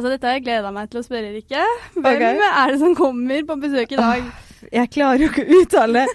Altså, dette har jeg gleda meg til å spørre, Rikke. Hvem okay. er det som kommer på besøk i dag? Jeg klarer jo ikke å uttale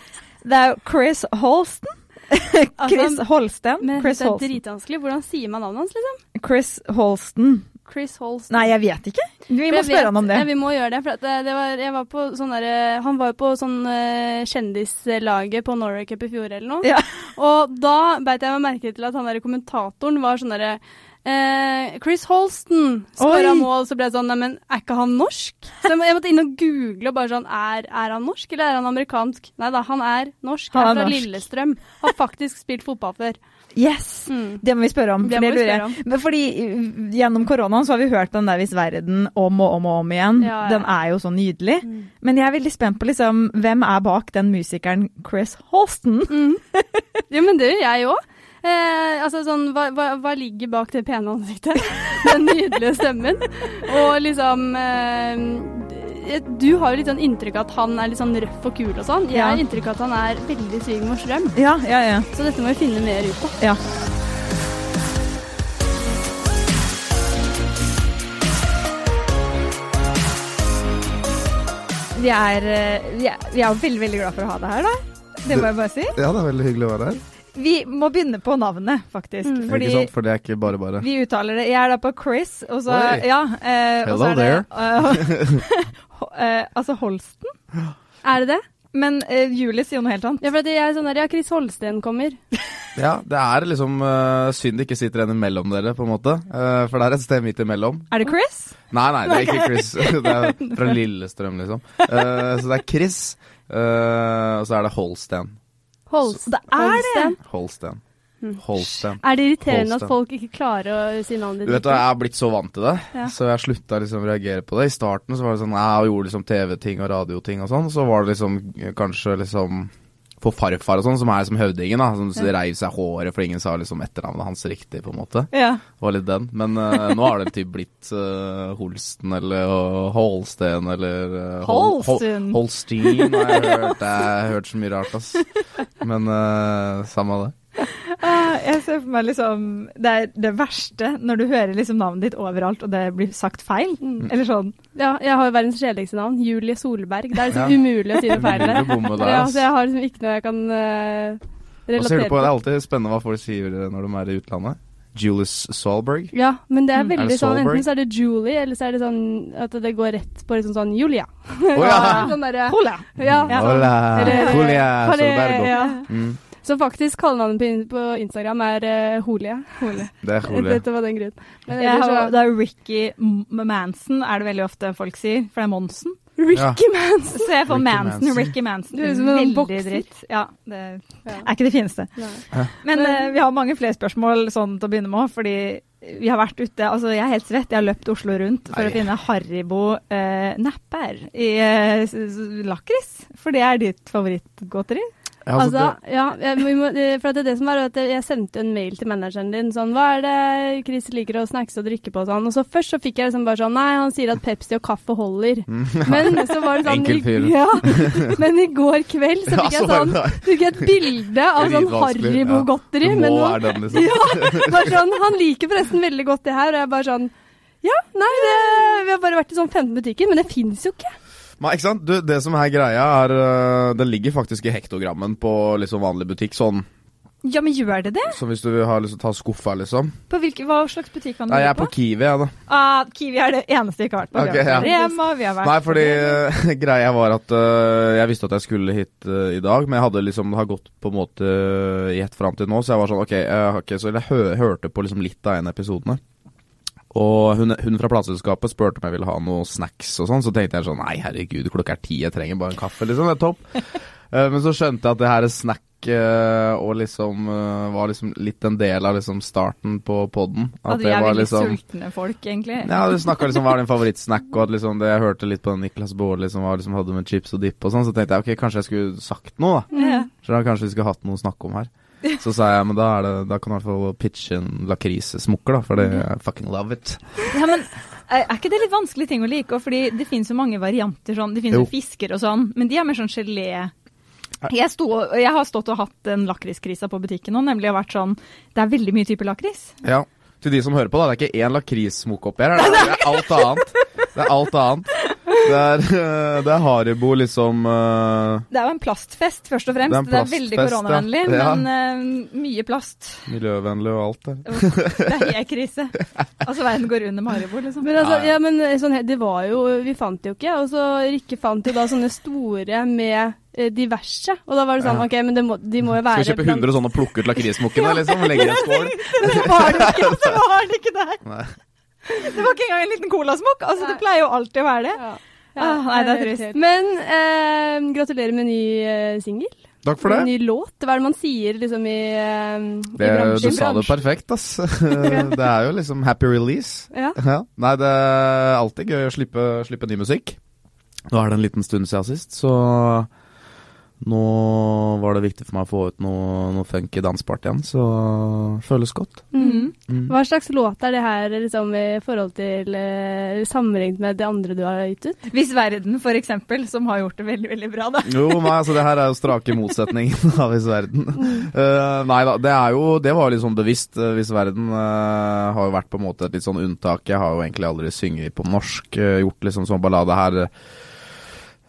Det er jo Chris Holsten. Chris Holsten. Men Chris det er dritvanskelig. Hvordan sier man navnet hans, liksom? Chris Holsten. Chris Holsten. Nei, jeg vet ikke. Vi må vet- spørre han om det. Ja, vi må gjøre det. For det, det var, jeg var på sånn derre- han var jo på sånn uh, kjendislaget på Norway Cup i fjor eller noe. Ja. Og da beit jeg meg merke til at han der kommentatoren var sånn derre eh, Chris Holsten skåra mål, så ble jeg sånn Neimen, er ikke han norsk? Så jeg, må, jeg måtte inn og google og bare sånn Er, er han norsk, eller er han amerikansk? Nei da, han er norsk. Han Han er er fra norsk. Lillestrøm. Har faktisk spilt fotball før. Yes! Mm. Det må vi spørre om. Det det lurer jeg. Men fordi uh, gjennom koronaen så har vi hørt den der Hvis verden om og om og om igjen. Ja, ja. Den er jo så nydelig. Mm. Men jeg er veldig spent på liksom hvem er bak den musikeren Chris Holsten? Mm. Jo, men det gjør jeg òg. Eh, altså sånn, hva, hva, hva ligger bak det pene ansiktet? Den nydelige stemmen. Og liksom eh, Du har jo litt sånn inntrykk av at han er litt sånn røff og kul og sånn. Jeg Ja. har inntrykk av at han er veldig svigermors strøm. Ja, ja, ja. Så dette må vi finne mer ut av. ja. Vi er, eh, vi er, vi er veldig, veldig glad for å ha deg her, da. Det må jeg bare si. Ja, det er veldig hyggelig å være her. Vi må begynne på navnet, faktisk. Mm. Fordi Ikke sant? For det er ikke bare bare. vi uttaler det Jeg er da på Chris, og så Oi. Ja. Eh, og så Hello there. det, eh, ho- eh, altså Holsten. Er det det? Men eh, Julie sier jo noe helt annet. Ja, for det jeg er sånn der, ja, Chris Holsten kommer. Ja, det er liksom uh, synd det ikke sitter en imellom dere, på en måte. Uh, for det er et sted midt imellom. Er det Chris? Nei, nei, det er ikke Chris. det er fra Lillestrøm, liksom. Eh, så det er Chris, eh, og så er det Holsten. Holst, Det er det! Holsten. Holsten. Mm. Er det irriterende at folk ikke klarer å si navnet Du vet du, Jeg har blitt så vant til det, Ja. så jeg slutta liksom å reagere på det. I starten så var det sånn Jeg gjorde liksom TV-ting og radioting og sånn. Så var det liksom eh, kanskje liksom for farfar og sånn, som er som høvdingen, da. Som Ja. reiv seg håret for ingen sa liksom etternavnet hans riktig, på en måte. Ja. Det var litt den. Men uh, nå har det typ blitt uh, Holsten eller Holsten eller uh, Holsten. Holstein har jeg hørt. Jeg har hørt så mye rart, ass. Men samme det. Ah, jeg ser for meg liksom Det er det verste når du hører liksom navnet ditt overalt, og det blir sagt feil. Mm. Eller sånn. Ja, jeg har verdens kjedeligste navn. Julie Solberg. Det er liksom Ja. umulig å si det feil. Ja, så jeg har liksom ikke noe jeg kan uh, relatere du på? Det er alltid spennende hva folk sier når de er i utlandet. Julius Solberg. Ja, men det er Mm. veldig Er det sånn Enten så er det Julie, eller så er det sånn at det går rett på liksom sånn Julia. Oh, ja! sånn der, Hola! Ja. Ja. Hola, Eller- Julia Solbergo. Solberg. ja. Mm, Så faktisk kallenavnet på, in- på Instagram er uh, Holie. Holie. det er Holie. Dette var den grunnen. Men har, så det er Ricky M- Manson, er det veldig ofte folk sier. For det er Monsen. Ricky Manson! Så jeg får Ricky Manson, Manson. Ricky Manson. Du er som en Veldig bokser. dritt. Ja, det Ja. er ikke det fineste. Nei. Men uh, vi har mange flere spørsmål sånn til å begynne med, fordi vi har vært ute Altså, jeg er helt svett. Jeg har løpt Oslo rundt for Nei. å finne Haribo-napper napper i eh, s- s- lakris. For det er ditt favorittgodteri. Ja, altså, Altså, ja, må, eh, for at det, er det som var at jeg sendte en mail til manageren din sånn Hva er det Chris liker å snackse og drikke på og sånn? Og så først så fikk jeg liksom bare sånn Nei, han sier at Pepsi og kaffe holder. Men så var det sånn i, ja, Men i går kveld så fikk jeg sånn. Fikk jeg et bilde av sånn Haribo-godteri. Det må være den, liksom. Ja, bare sånn, Han liker forresten veldig godt det her, og jeg bare sånn Ja, nei, det, vi har bare vært i sånn 15 butikker, men det fins jo ikke. Nei, ikke sant? Du, det som er greia, er øh, Den ligger faktisk i hektogrammen på liksom vanlig butikk. Sånn Ja, men gjør det det? Som hvis du vil ha, liksom, ta skuffa, liksom. På hvilke, Hva slags butikk kan du Nei, jeg er på Kiwi, jeg, da. Ah, Kiwi er det eneste ikke har vært på. Ok, vi har vært ja. Rema, vi har vært Nei, fordi greia var at uh, jeg visste at jeg skulle hit uh, i dag, men jeg hadde liksom det har gått på en måte i ett fram til nå, så jeg var sånn OK, jeg har Så jeg hø hørte på liksom litt av en av episodene. Og hun, hun fra plateselskapet spurte om jeg ville ha noe snacks og sånn, så tenkte jeg sånn Nei, herregud, klokka er ti, jeg trenger bare en kaffe, liksom. Det er topp. Eh, men så skjønte jeg at det her er snack eh, og liksom eh, var liksom litt en del av liksom starten på poden. At vi er veldig sultne folk, egentlig. Ja, du snakka liksom hva er din favorittsnack, og at liksom det jeg hørte litt på Niklas Baarli som var liksom hadde med chips og dipp og sånn, så tenkte jeg ok, kanskje jeg skulle sagt noe, da. Ja. Så da kanskje vi skulle hatt noe å snakke om her. Så sa jeg, men da, er det, da kan du i hvert fall pitche en lakrisesmukker, da, for det I fucking love it. Ja, men er ikke det litt vanskelig ting å like? Fordi det finnes jo mange varianter sånn. Det finnes jo Jo. fisker og sånn, men de er mer sånn gelé. Jeg, sto, jeg har stått og hatt en lakriskrisa på butikken nå, nemlig har vært sånn Det er veldig mye type lakris. Ja. til de som hører på, da. Det er ikke én lakrissmokk oppi her. Er, det er alt annet. Det er alt annet. Det er, eh, det er Haribo, liksom uh, Det er jo en plastfest, først og fremst. Det er Det er, veldig koronavennlig, ja. Men uh, mye plast. miljøvennlig og alt det. Det er helt krise. Altså, verden går under med Haribo, liksom. Men altså, Ja, men sånn, det var jo Vi fant det jo ikke. Og så Rikke fant jo da sånne store med diverse. Og da var det sånn OK, men det må, de må jo være Skal vi kjøpe 100 sånne og plukke ut lakrismukkene, liksom? Og legge i en skål? Men det var det ikke, så var det ikke der. Nei. Det var ikke engang en liten colasmokk. Altså, det pleier jo alltid å være det. Ja. Ah, nei, det er trist. Men eh, gratulerer med ny eh, singel. Takk for det. Ny låt. Hva er det man sier liksom i, eh, i bransjen? du sa det perfekt, ass. det er jo liksom happy release. Ja. Ja. Nei, det er alltid gøy å slippe, slippe ny musikk. Nå er det en liten stund siden sist, så nå var det viktig for meg å få ut noe, noe funky dansbart igjen, så det føles godt. Mm. Mm. Hva slags låt er det her liksom, i forhold til eh, sammenlignet med det andre du har gitt ut? Hvis Verden, for eksempel, som har gjort det veldig, veldig bra, da. Jo, nei, altså det her er jo strake motsetningen av Hvis verden. Uh, nei da, det er jo Det var litt sånn bevisst. Eh, Hvis verden uh, har jo vært på en måte et litt sånn unntak. Jeg har jo egentlig aldri synget på norsk. uh, gjort liksom sånn ballade her.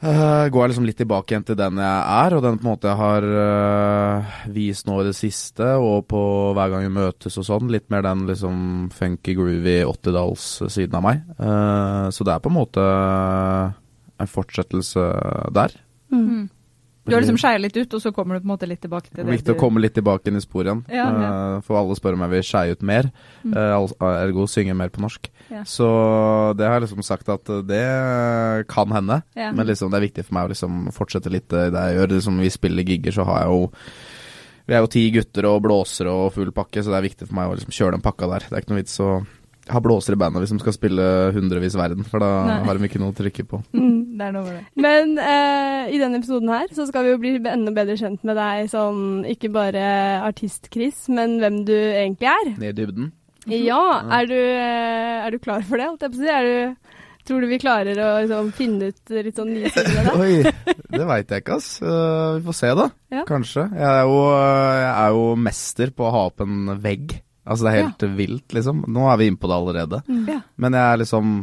Eh, går jeg liksom litt tilbake igjen til den jeg er, og den på en måte jeg har uh, vist nå i det siste, og på hver gang vi møtes og sånn. Litt mer den liksom funky, groovy 80-dalls-siden av meg. Uh, så det er på en måte en fortsettelse der. Mm. Du har liksom skeia litt ut, og så kommer du på en måte litt tilbake til Det viktig å komme litt tilbake inn i sporet igjen. Ja, ja. Eh, for alle spør om jeg vil skeie ut mer, Mm. eh, ergo synge mer på norsk. Ja. Så det har jeg liksom sagt at eh, det kan hende, men liksom det er viktig for meg å liksom fortsette litt det jeg gjør. Liksom, vi spiller gigger, så har jeg jo Vi er jo ti gutter og blåsere og full pakke, så det er viktig for meg å liksom kjøre den pakka der. Det er ikke noe vits å ha blåser i bandet hvis de skal spille hundrevis verden, for da Nei. har de ikke noe å trykke på. Det er noe med det. Men eh, i denne episoden her så skal vi jo bli enda bedre kjent med deg som ikke bare artist-Chris, men hvem du egentlig er. Ned i dybden. Ja, er du, eh, er du klar for det, holdt jeg på å si? Er du, tror du vi klarer å liksom, finne ut litt sånn nye sider av det? Oi, det veit jeg ikke, ass. Uh, vi får se, da. Ja. Kanskje. Jeg er, jo, jeg er jo mester på å ha opp en vegg. Altså, det er helt vilt, liksom. Nå er vi inne på det allerede. Ja. Men jeg er liksom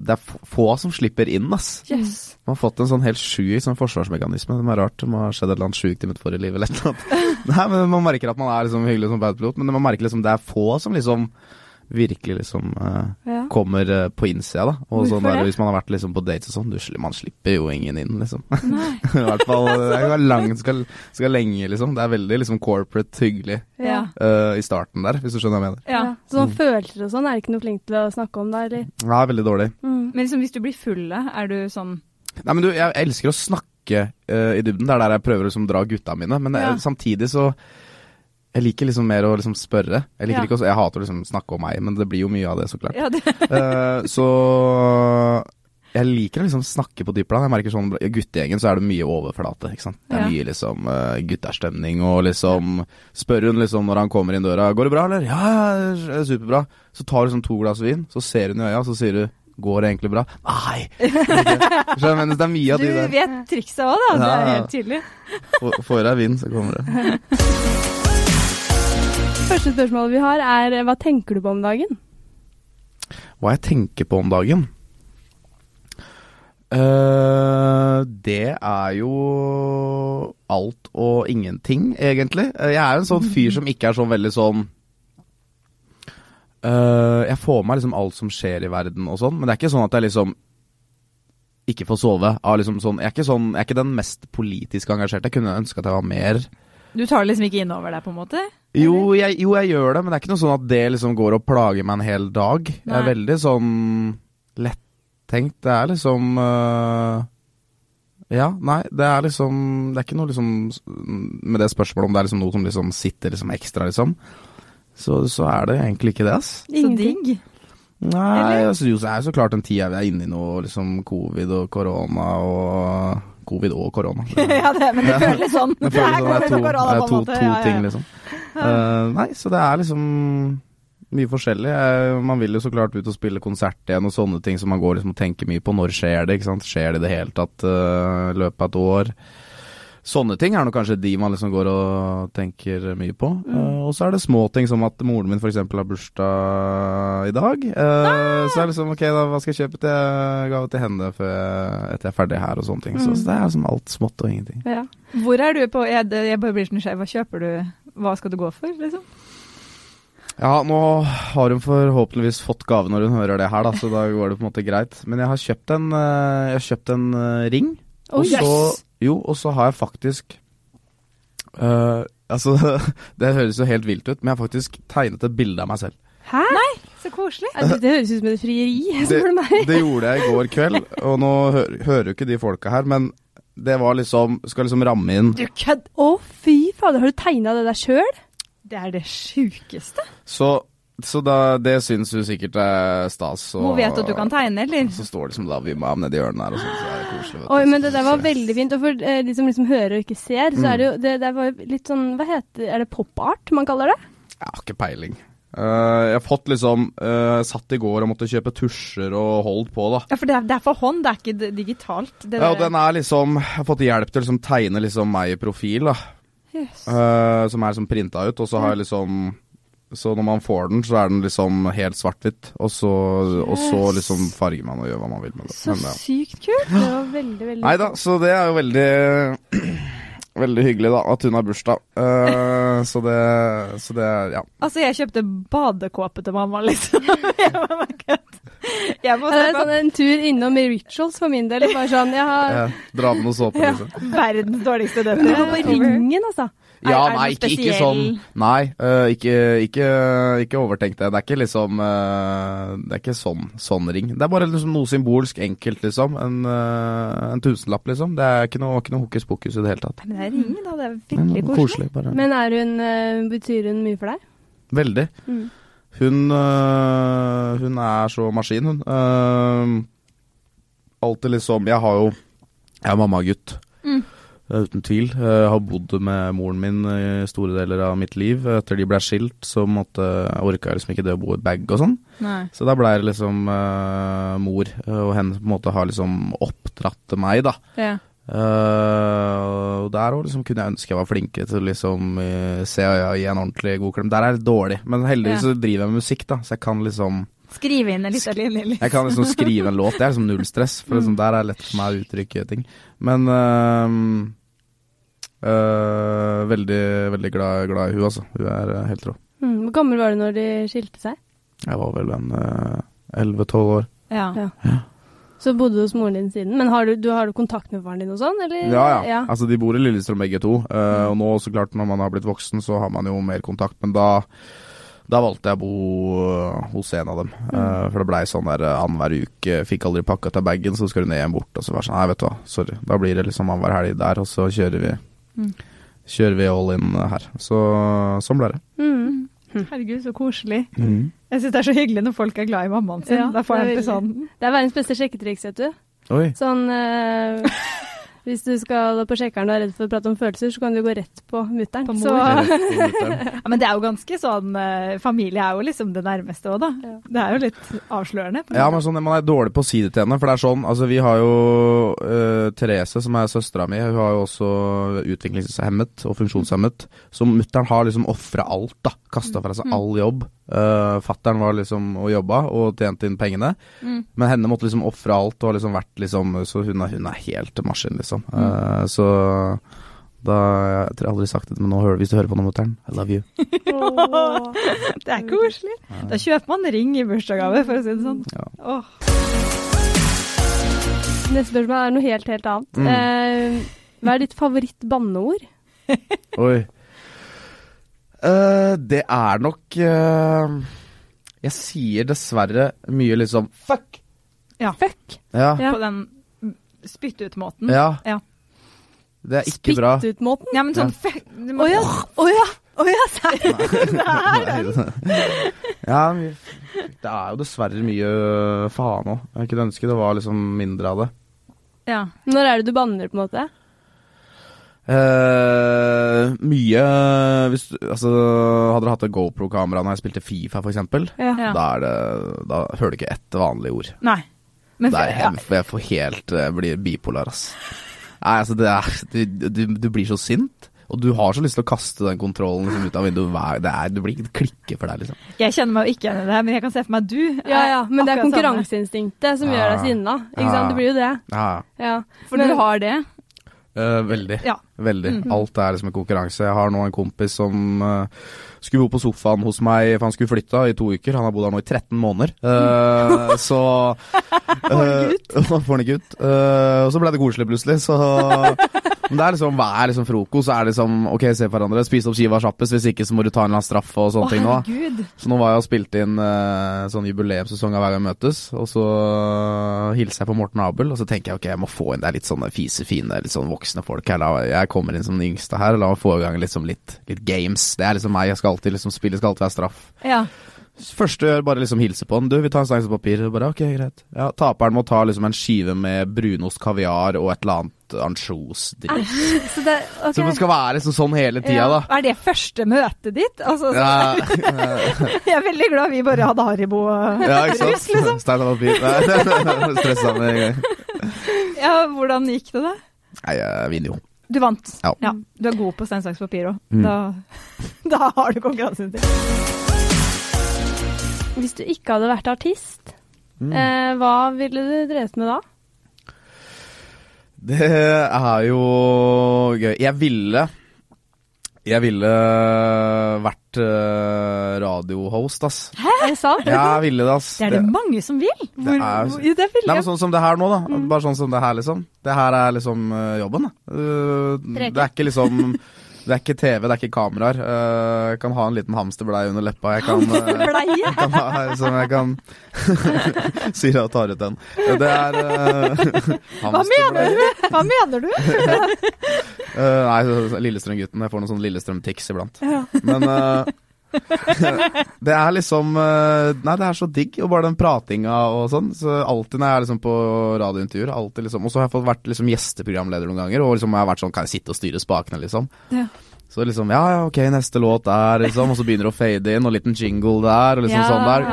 Det er få som slipper inn, ass. Yes. Man har fått en sånn helt sjuk sånn forsvarsmekanisme. Det er rart. Det må ha skjedd et eller annet sjukt i mitt forrige liv eller et eller annet. Nei, men Man merker at man er liksom hyggelig som badpilot, men man merker liksom det er få som liksom virkelig liksom eh, Ja. kommer eh, på innsida, da. Og sånn der, hvis man har vært liksom på dates og sånn, du, man slipper jo ingen inn, liksom. I hvert fall Det er langt, skal, skal lenge, liksom. Det er veldig liksom corporate hyggelig Ja. uh, i starten der, hvis du skjønner hva jeg mener. ja. Så sånn følelser og sånn er det ikke noe flink til å snakke om da, eller? Ja, veldig dårlig. Mm. Men liksom, hvis du blir fulle, er du sånn Nei, men du, jeg elsker å snakke uh, i dybden. Det er der jeg prøver å liksom dra gutta mine. Men Ja. samtidig så Jeg liker liksom mer å liksom spørre. Jeg liker Ja. ikke også, Jeg hater å liksom snakke om meg, men det blir jo mye av det, så klart. Ja, det uh, så jeg liker å liksom snakke på dypt plan. Jeg merker sånn, I guttegjengen så er det mye overflate. ikke sant? Det er Ja. mye liksom uh, gutterstemning og liksom Spør hun liksom når han kommer inn døra 'Går det bra, eller?' 'Ja, ja, er superbra'. Så tar du sånn to glass vin, så ser hun i øya, så sier du 'Går det egentlig bra?' Nei! Skjønner du, det er mye av Du de der. vet trikset òg, da. Det er helt tydelig. Få- Får jeg vin, så kommer det. Første spørsmålet vi har er hva tenker du på om dagen? Hva jeg tenker på om dagen? Uh, det er jo alt og ingenting, egentlig. Eh, Jeg er jo en sånn fyr som ikke er så veldig sånn uh, Jeg får med meg liksom alt som skjer i verden og sånn, men det er ikke sånn at jeg liksom ikke får sove. Av liksom sånn, jeg, er ikke sånn, jeg er ikke den mest politisk engasjerte. Jeg kunne ønske at jeg var mer. Du tar det liksom ikke innover deg, på en måte? Jo jeg, jo, jeg gjør det, men det er ikke noe sånn at det liksom går og plager meg en hel dag. Jeg er veldig sånn lettenkt. Det er liksom uh, Ja, nei, det er liksom Det er ikke noe liksom Med det spørsmålet om det er liksom noe som liksom sitter liksom ekstra, liksom. Så, så er det egentlig ikke det, ass. Så digg. Nei, altså, jo, så er jo så klart en tid jeg er inne i noe liksom covid og korona og Covid og korona. ja, det, men det føles sånn. Det føles sånn, det er to, det er to, to ting, liksom. Uh, nei, så det er liksom mye forskjellig. Man vil jo så klart ut og spille konsert igjen og sånne ting som man går liksom og tenker mye på. Når skjer det? ikke sant? Skjer det i det hele tatt eh, i løpet av et år? Sånne ting er nok kanskje de man liksom går og tenker mye på. Eh, og så er det små ting som at moren min f.eks. har bursdag i dag. Uh, Så er det liksom ok, da hva skal jeg kjøpe til gave til henne før jeg, etter jeg er ferdig her og sånne ting. Så, så det er liksom alt smått og ingenting. Ja. Hvor er du på Jeg bare blir nysgjerrig. Hva kjøper du? Hva skal du gå for, liksom? Ja, nå har hun forhåpentligvis fått gave når hun hører det her, da, så da går det på en måte greit. Men jeg har kjøpt en, eh, har kjøpt en ring. Oh, Og så, yes! Jo, og så har jeg faktisk øh, Altså, det høres jo helt vilt ut, men jeg har faktisk tegnet et bilde av meg selv. Hæ? Nei, Så koselig. Ja, Det, det høres ut som et frieri, spør du meg. Det gjorde jeg i går kveld, og nå hø hører jo ikke de folka her, men det var liksom Skal liksom ramme inn Du kødd! Å, fy fader, har du tegna det der sjøl? Det er det sjukeste. Så, så da, det syns hun sikkert er stas. Og, Hun vet at du kan tegne, eller? Så står det som 'Love you, mom' nedi hjørnet her, og sånn, så er det koselig. Oi, men det der var veldig fint. Og for eh, de som liksom hører og ikke ser, så Mm. er det jo det der var jo litt sånn Hva heter Er det pop art man kaller det? Jeg har ikke peiling. Uh, jeg har fått liksom uh, Satt i går og måtte kjøpe tusjer og holdt på, da. Ja, for det er, det er for hånd, det er ikke digitalt. Det Ja, og den er liksom Jeg har fått hjelp til å liksom tegne liksom meg i profil, da. Yes. Uh, som er liksom printa ut, og så har jeg liksom Så når man får den, så er den liksom helt svart-hvitt, og, så- og så liksom farger man og gjør hva man vil med det. Så Men, ja. sykt kult. Det var veldig, veldig Nei da, så det er jo veldig Veldig hyggelig, da, at hun har bursdag. Uh, så det Så det Ja. Altså, jeg kjøpte badekåpe til mamma, liksom. jeg må det se er på sånn en tur innom rituals for min del. Bare sånn, jeg har ja, dra med noe såpe, Ja. liksom. verdens dårligste døtre. Du går på ringen, altså. Ja, Er- er nei, ikke, ikke sånn Nei, uh, ikke, ikke, ikke overtenk det. Det er ikke liksom uh, Det er ikke sånn, sånn ring. Det er bare liksom noe symbolsk enkelt, liksom. En, uh, en tusenlapp, liksom. Det er ikke noe, ikke noe hokus pokus i det hele tatt. Men det er ringen, da. Det er virkelig koselig. koselig, bare. Men er hun Betyr hun mye for deg? Veldig. Mm. Hun, hun er så maskin, hun. Uh, alltid liksom Jeg har jo Jeg er mammagutt. Mm. Eh, Uten tvil. Jeg har bodd med moren min i store deler av mitt liv. Etter de ble skilt, så måtte, orka jeg liksom ikke det å bo i bag og sånn. Så da ble det liksom uh, mor eh, og henne på en måte har liksom oppdratt meg, da. Ja. Uh, og der òg liksom kunne jeg ønske jeg var flinkere til å liksom uh, se og gi en ordentlig god klem. Der er jeg dårlig, men heldigvis Ja. så driver jeg med musikk, da, så jeg kan liksom Skrive inn en liten linje. liksom. Jeg kan liksom skrive en låt. Det er liksom null stress, for liksom, der er det lett for meg å uttrykke ting. Men øh, veldig, veldig glad, glad i hun altså. Hun er uh, helt rå. Mm. Hvor gammel var du når de skilte seg? Jeg var vel en elleve-tolv år. Ja. Ja. Så bodde du hos moren din siden. Men har du, du, har du kontakt med faren din og sånn, eller? Ja, ja. Altså, de bor i Lillestrøm begge to. øh, og nå, så klart, når man har blitt voksen, så har man jo mer kontakt. Men da, da valgte jeg å bo hos en av dem. Uh, for det blei sånn der uh, annenhver uke. Fikk aldri pakka til bagen, så skal du ned igjen bort. Og så var det sånn, nei, vet du hva, sorry. Da blir det liksom annenhver helg der, og så kjører vi Mm. Kjører vi all in her. Så sånn ble det. Mm. Herregud, så koselig. Jeg syns det er så hyggelig når folk er glad i mammaen sin. Ja, da får det er sånn Det er verdens beste sjekketriks, vet du. Oi. Sånn eh, Hvis du skal på sjekkeren og er redd for å prate om følelser, så kan du gå rett på mutter'n. Ja, Men det er jo ganske sånn eh, Familie er jo liksom det nærmeste òg, da. Ja. Det er jo litt avslørende. Ja, men sånn, man er dårlig på å si det til henne. For det er sånn, altså vi har jo uh, Therese, som er søstera mi, hun har jo også utviklingshemmet og funksjonshemmet. Så mutter'n har liksom ofra alt, da. Kasta fra seg Mm. all jobb. Uh, Fattern var liksom og jobba og tjente inn pengene. Mm. Men henne måtte liksom ofre alt og har liksom vært liksom Så hun er, hun er helt maskin, liksom. Mm. Uh, så da Jeg tror jeg aldri sagt det, men nå hører, hvis du hører på noe, mutter'n, I love you. oh, Det er koselig. Da kjøper man ring i bursdagsgave, for å si det sånn. Ja. Oh. Neste spørsmål er noe helt, helt annet. Mm. Uh, hva er ditt favoritt-banneord? Oi. Eh, det er nok uh, Jeg sier dessverre mye liksom fuck. Fuck. Ja. Ja. På den spytt-ut-måten. ja. Ja. Det er ikke bra. Spytt ut måten? Ja, men sånn Ja. fuck Å må- ja! Å ja! Å ja! serr. ja, det er jo dessverre mye faen òg. Jeg kunne ønske det var liksom mindre av det. Ja. Når er det du banner, på en måte? Eh, mye hvis, altså, Hadde dere hatt et GoPro-kamera når jeg spilte Fifa, f.eks., Ja. Ja. da, er det- da hører du ikke ett vanlig ord. Nei. Men for, er, jeg, jeg får helt Jeg blir bipolar, ass. Nei, altså, det er du, du, du blir så sint. Og du har så lyst til å kaste den kontrollen liksom, ut av vinduet. Det, er, det blir ikke klikke for deg, liksom. Jeg kjenner meg jo ikke igjen i det, her, men jeg kan se for meg at du Ja, ja, men det er konkurranseinstinktet som gjør deg Ja. sinna. Ikke Ja. sant? Det blir jo det. Ja, Ja. For Men- du har det? Eh, veldig. Ja. Veldig. Mm. Alt er liksom en konkurranse. Jeg har nå en kompis som uh, skulle bo på sofaen hos meg, for han skulle flytte i to uker. Han har bodd her nå i 13 måneder. Eh, så uh, han gutt. Og så ble det koselig plutselig, så Men det er liksom, hva er liksom frokost? Så er det liksom OK, se på hverandre, spise opp skiva kjappest, hvis ikke så må du ta en eller annen straff og sånne Å, ting nå. herregud. Så nå var jeg og spilte inn uh, sånn jubileumssesong av hver gang vi møtes, og så uh, hilser jeg på Morten Abel, og så tenker jeg ok, jeg må få inn Det er litt sånne fisefine, litt sånn voksne folk her. La, jeg kommer inn som den yngste her, la meg få i gang liksom litt, litt games. Det er liksom meg, jeg skal alltid liksom spille, skal alltid være straff. Ja. Første gjør bare liksom hilse på den. Du, vi tar en slange papir. Bare ok, greit. Ja, taperen må ta liksom en skive med brunost kaviar og et eller annet ansjosdritt. Så det, ok. Så man skal være liksom sånn hele tida, da. Er det første møtet ditt? Altså, Ja, Jeg er veldig glad vi bare hadde Haribo og ja, ikke sant. liksom. Stein og papir. Stressa med en gang. Ja, hvordan gikk det, da? Nei, jeg vinner jo. Du vant. Ja. Du er god på stein, saks, papir òg. Mm. Da, da har du konkurranseinstinkt. Hvis du ikke hadde vært artist, Mm. eh, hva ville du drevet med da? Det er jo gøy. Jeg ville Jeg ville vært uh, radiohost, ass. Er det sant? Jeg ville det, ass. Det er det mange som vil. Det er- Jo, det ville Nei, men sånn som det her nå, da. Mm. Bare sånn som det her, liksom. Det her er liksom eh, jobben, da. Uh, det er ikke liksom Det er ikke TV, det er ikke kameraer. Uh, jeg kan ha en liten hamsterbleie under leppa. Jeg kan, uh, jeg kan ha som jeg kan Sier jeg og tar ut den. Det er uh, Hva mener du? Hva mener du? Uh, nei, Lillestrøm-gutten. Jeg får noen sånne Lillestrøm-tics iblant. Ja. Men uh, det er liksom uh, Nei, det er så digg, og bare den pratinga og sånn. Så alltid når jeg er liksom på radiointervjuer, alltid liksom Og så har jeg fått vært liksom gjesteprogramleder noen ganger, og liksom jeg har vært sånn Kan jeg sitte og styre spakene, liksom? Ja. Så liksom Ja, ja, ok, neste låt der, liksom. Og så begynner det å fade inn, og liten jingle der, og liksom sånn der.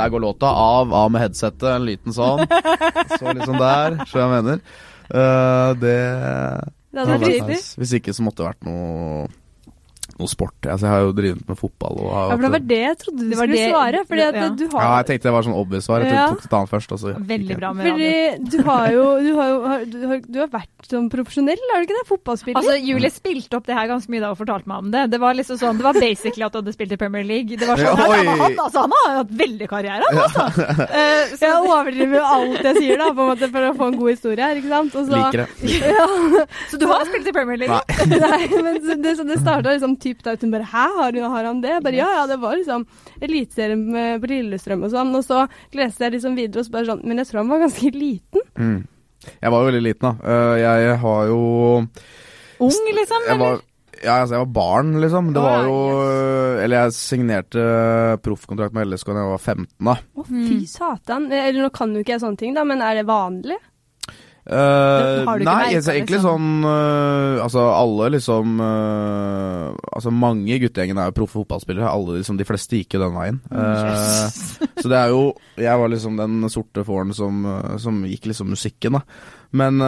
Der går låta av, av med headsetet, en liten sånn. Så liksom der, så jeg mener. Uh, det Det hadde vært. Hvis ikke så måtte det vært noe noe sport. Altså, jeg har jo drevet med fotball og har Ja, for det var det jeg trodde du skulle det- svare. Fordi at ja. du Ja, jeg tenkte det var sånn obvious svar. Jeg Ja. tok et annet først. Altså. Veldig bra med Fordi du har jo Du har, du har, du har vært sånn profesjonell, har du ikke det? Fotballspiller? Altså, Julie spilte opp det her ganske mye da og fortalte meg om det. Det var liksom sånn, det var basically at du hadde spilt i Premier League. Det var sånn, Ja, oi. han, altså, han har hatt veldig karriere, han altså. Uh, så, jeg overdriver jo alt jeg sier, da, på en måte, for å få en god historie her, ikke sant? Og så, Liker det. Ja, så du har spilt i Premier League? Nei. nei, men så det, så det starta liksom typ ut. hun bare Hæ, har, hun- har han det? Bare ja, ja, det var liksom eliteserien med- på Lillestrøm og sånn. Og så leste jeg liksom videre og så bare sånn Men jeg tror han var ganske liten. Mm. Jeg var jo veldig liten, da. Uh, jeg har jo Ung, liksom? jeg var, ja, altså, jeg var barn, liksom. Det var jo Eller jeg signerte proffkontrakt med LSK da jeg var 15, da. Å, fy Mm. satan. Eller nå kan jo ikke jeg sånne ting, da, men er det vanlig? Ikke nei, merket, altså, egentlig liksom? sånn uh, Altså, alle liksom uh, Altså, mange i guttegjengen er jo proffe fotballspillere. Alle, liksom, de fleste gikk jo den veien. Yes. så det er jo Jeg var liksom den sorte fåren som, som gikk liksom musikken, da. Men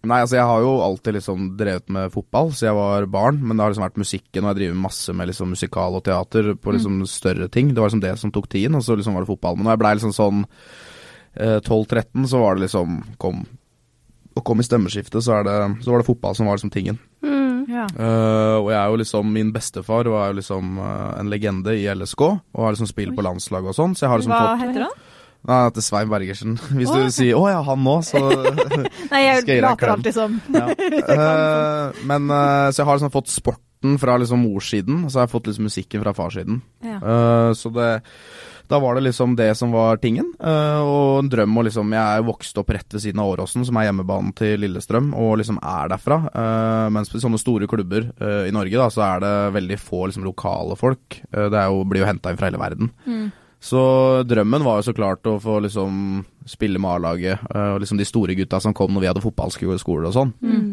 Nei, altså jeg har jo alltid liksom drevet med fotball, siden jeg var barn. Men det har liksom vært musikken, og jeg driver masse med liksom musikal og teater på liksom større ting. Det var liksom det som tok tiden, og så liksom var det fotball. Men jeg blei liksom sånn 12-13, så var det liksom kom, Å komme i stemmeskiftet, så, er det, så var det fotball som var liksom tingen. Mm. Ja. uh, og jeg er jo liksom Min bestefar var jo liksom uh, en legende i LSK, og har liksom spilt på landslaget og sånn, så jeg har liksom Hva fått heter han? Nei, han heter Svein Bergersen. Hvis oh. du sier 'Å ja, han nå', så Nei, jeg Skal jeg gi deg en later klem? alltid som. Ja. uh, men eh, Så jeg har liksom fått sporten fra liksom morssiden, og så har jeg fått liksom musikken fra farssiden. Ja. Eh, så det Da var det liksom det som var tingen. eh, og en drøm å liksom Jeg er vokst opp rett ved siden av Åråsen, som er hjemmebanen til Lillestrøm, og liksom er derfra. Uh, mens på sånne store klubber eh, i Norge, da, så er det veldig få liksom lokale folk. Eh, det er jo, blir jo henta inn fra hele verden. Mm. Så drømmen var jo så klart å få liksom spille med A-laget, eh, og liksom de store gutta som kom når vi hadde fotballskole og sånn. Mm.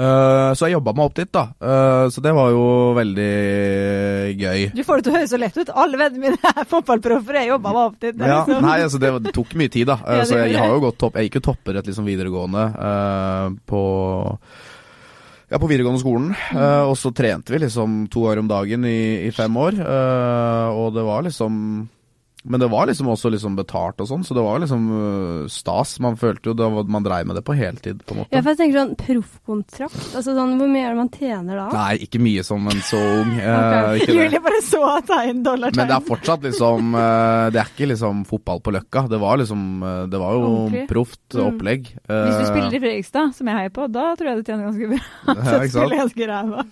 Eh, så jeg jobba meg opp dit, da. Uh, så det var jo veldig gøy. Du får det til å høres så lett ut. Alle vennene mine er fotballproffer, jeg jobba meg opp dit. Ja, liksom- nei, altså det, det tok mye tid, da. Uh, Ja, så jeg, jeg, har jo gått topp Jeg gikk jo toppidrett liksom videregående eh, på ja, på videregående skolen. Eh, og så trente vi liksom to år om dagen i, i fem år. Uh, og det var liksom Men det var liksom også liksom betalt og sånn, så det var liksom uh, stas. Man følte jo det Man dreiv med det på heltid, på en måte. Ja, for jeg tenker sånn proffkontrakt. Altså sånn, hvor mye er det man tjener da? Nei, ikke mye som en så ung. okay. uh. Julie bare så tegn, dollartegn. Men det er fortsatt liksom uh, Det er ikke liksom fotball på Løkka. Det var liksom Det var jo proft Mm. opplegg. Hvis du spiller i Fredrikstad, som jeg heier på, da tror jeg du tjener ganske bra. ja, Så ikke sant? spiller jeg ganske ræva.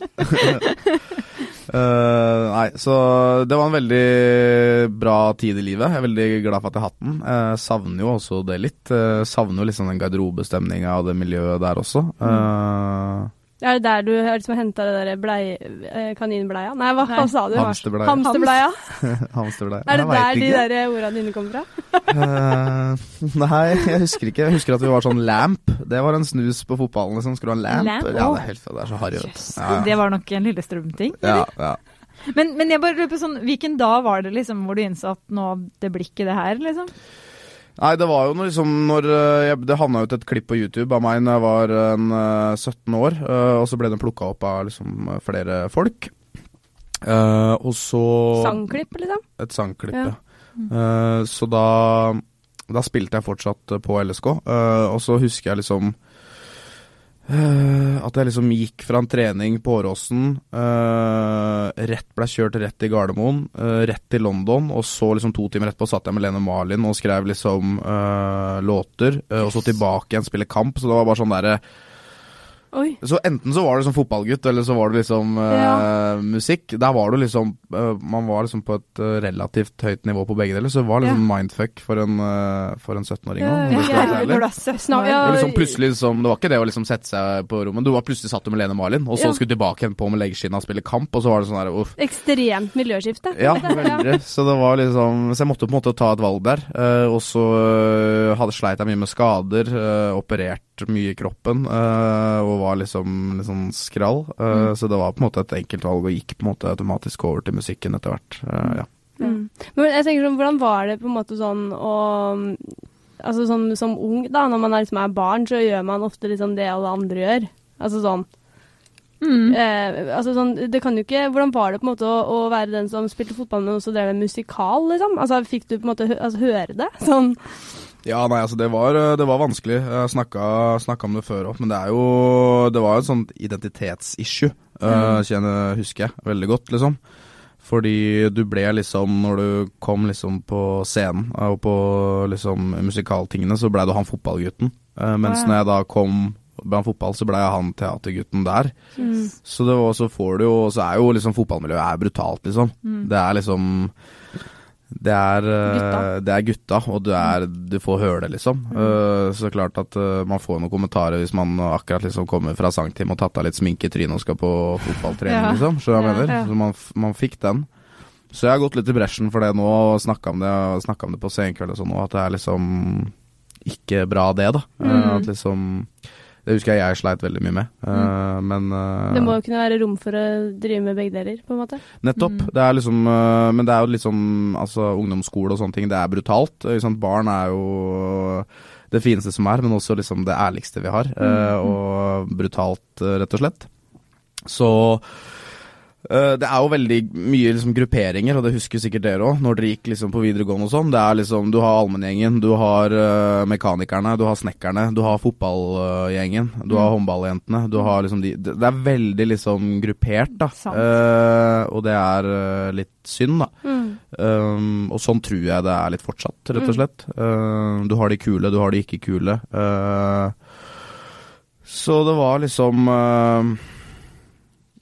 Eh, nei, så det var en veldig bra tid i livet. Jeg er veldig glad for at jeg har hatt den. Uh, savner jo også det litt. Uh, savner jo liksom den garderobestemninga og det miljøet der også. Eh, Er det der du har liksom henta det der blei, eh, kaninbleia? Nei, hva, hva Nei. sa du? Hamsterbleia. Hamsterbleia? Hamsterbleia. Er det Jeg der de der ordene dine kommer fra? uh, nei, jeg husker ikke. Jeg husker at vi var sånn lamp. Det var en snus på fotballen. Liksom. Skulle du ha en lamp? Lamp? Ja, det er helt det er så harry. Yes. Ja, ja. Det var nok en Lillestrøm-ting. Ja, ja. Men, men jeg bare lurer på sånn, hvilken dag var det liksom hvor du innså at nå, det blir ikke det her, liksom? Nei, det var jo når, liksom når eh, jeg, Det havna ut et klipp på YouTube av meg når jeg var en, eh, 17 år, eh, og så ble den plukka opp av liksom flere folk. Uh, og så Sangklipp, liksom? Et sangklipp, Ja. ja. Uh, så da Da spilte jeg fortsatt på LSK, uh, og så husker jeg liksom at jeg liksom gikk fra en trening på Åråsen, uh, rett ble kjørt rett til Gardermoen, uh, rett til London, og så liksom to timer etterpå satt jeg med Lene Marlin og skrev liksom uh, låter, eh, og så tilbake igjen spille kamp, så det var bare sånn derre Oi. så enten så var du som fotballgutt, eller så var du liksom eh, Ja. musikk. Der var du liksom uh, Man var liksom på et eh, relativt høyt nivå på begge deler, så det var liksom mindfuck for en, uh, for en 17-åring òg. ja, det, ja, skal være Når ærlig. du 17 Snak- år. ja. det var liksom plutselig liksom, Det var ikke det å liksom sette seg på rommet. Du var plutselig satt du med Lene Marlin, og så Ja. skulle du tilbake igjen på med leggskinna og spille kamp, og så var det sånn der uff. Ekstremt miljøskifte. Ja, veldig. Så det var liksom Så jeg måtte på en måte ta et valg der. og så hadde sleit jeg mye med skader, operert mye i kroppen, eh, og var liksom litt sånn skrall. mm. Så det var på en måte et enkelt valg, og gikk på en måte automatisk over til musikken etter hvert. Uh, ja. Mm. Men jeg tenker sånn, hvordan var det på en måte sånn å Altså sånn som ung, da, når man er, liksom er barn, så gjør man ofte liksom det alle andre gjør. Altså sånn Mm. Eh, altså sånn, det kan jo ikke, Hvordan var det på en måte å, å være den som spilte fotball, men også drev med musikal, liksom? Altså Fikk du på en måte hø altså, høre det? Sånn, Ja, nei, altså det var, det var vanskelig. Jeg snakka, snakka om det før òg, men det er jo Det var jo et sånt identitetsissue, uh, kjenner, husker jeg veldig godt, liksom. Fordi du ble liksom, når du kom liksom på scenen eh, og på liksom musikaltingene, så blei du han fotballgutten. Eh, mens når jeg da kom blant fotball, så blei jeg han teatergutten der. Så det var, så får du jo Så er jo liksom fotballmiljøet er brutalt, liksom. Det er liksom det er, eh, det er gutta, og du, er, du får høre det, liksom. Eh, så klart at eh, man får noen kommentarer hvis man akkurat liksom kommer fra sangtime og tatt av litt sminke i trynet og skal på fotballtrening, Ja. liksom. Så, Ja, ja. Så man, man fikk den. Så jeg har gått litt i bresjen for det nå, og snakka om om det på Senkveld og sånn nå, at det er liksom ikke bra, det, da. Mm. at liksom Det husker jeg jeg sleit veldig mye med, eh, men uh, det må jo kunne være rom for å drive med begge deler, på en måte. Nettopp. Mm. Det er liksom uh, Men det er jo sånn Altså, ungdomsskole og sånne ting, det er brutalt. Liksom. Barn er jo det fineste som er, men også liksom det ærligste vi har. øh, og brutalt, rett og slett. Så det er jo veldig mye liksom grupperinger, og det husker sikkert dere òg, når dere gikk liksom på videregående og sånn. Det er liksom Du har allmenngjengen, du har uh, mekanikerne, du har snekkerne, du har fotballgjengen, du har håndballjentene, du har liksom de Det er veldig liksom gruppert, da. Eh, og det er uh, litt synd, da. Mm. Um, og sånn tror jeg det er litt fortsatt, rett og Mm. slett. Uh, du har de kule, du har de ikke kule. Uh, så det var liksom uh,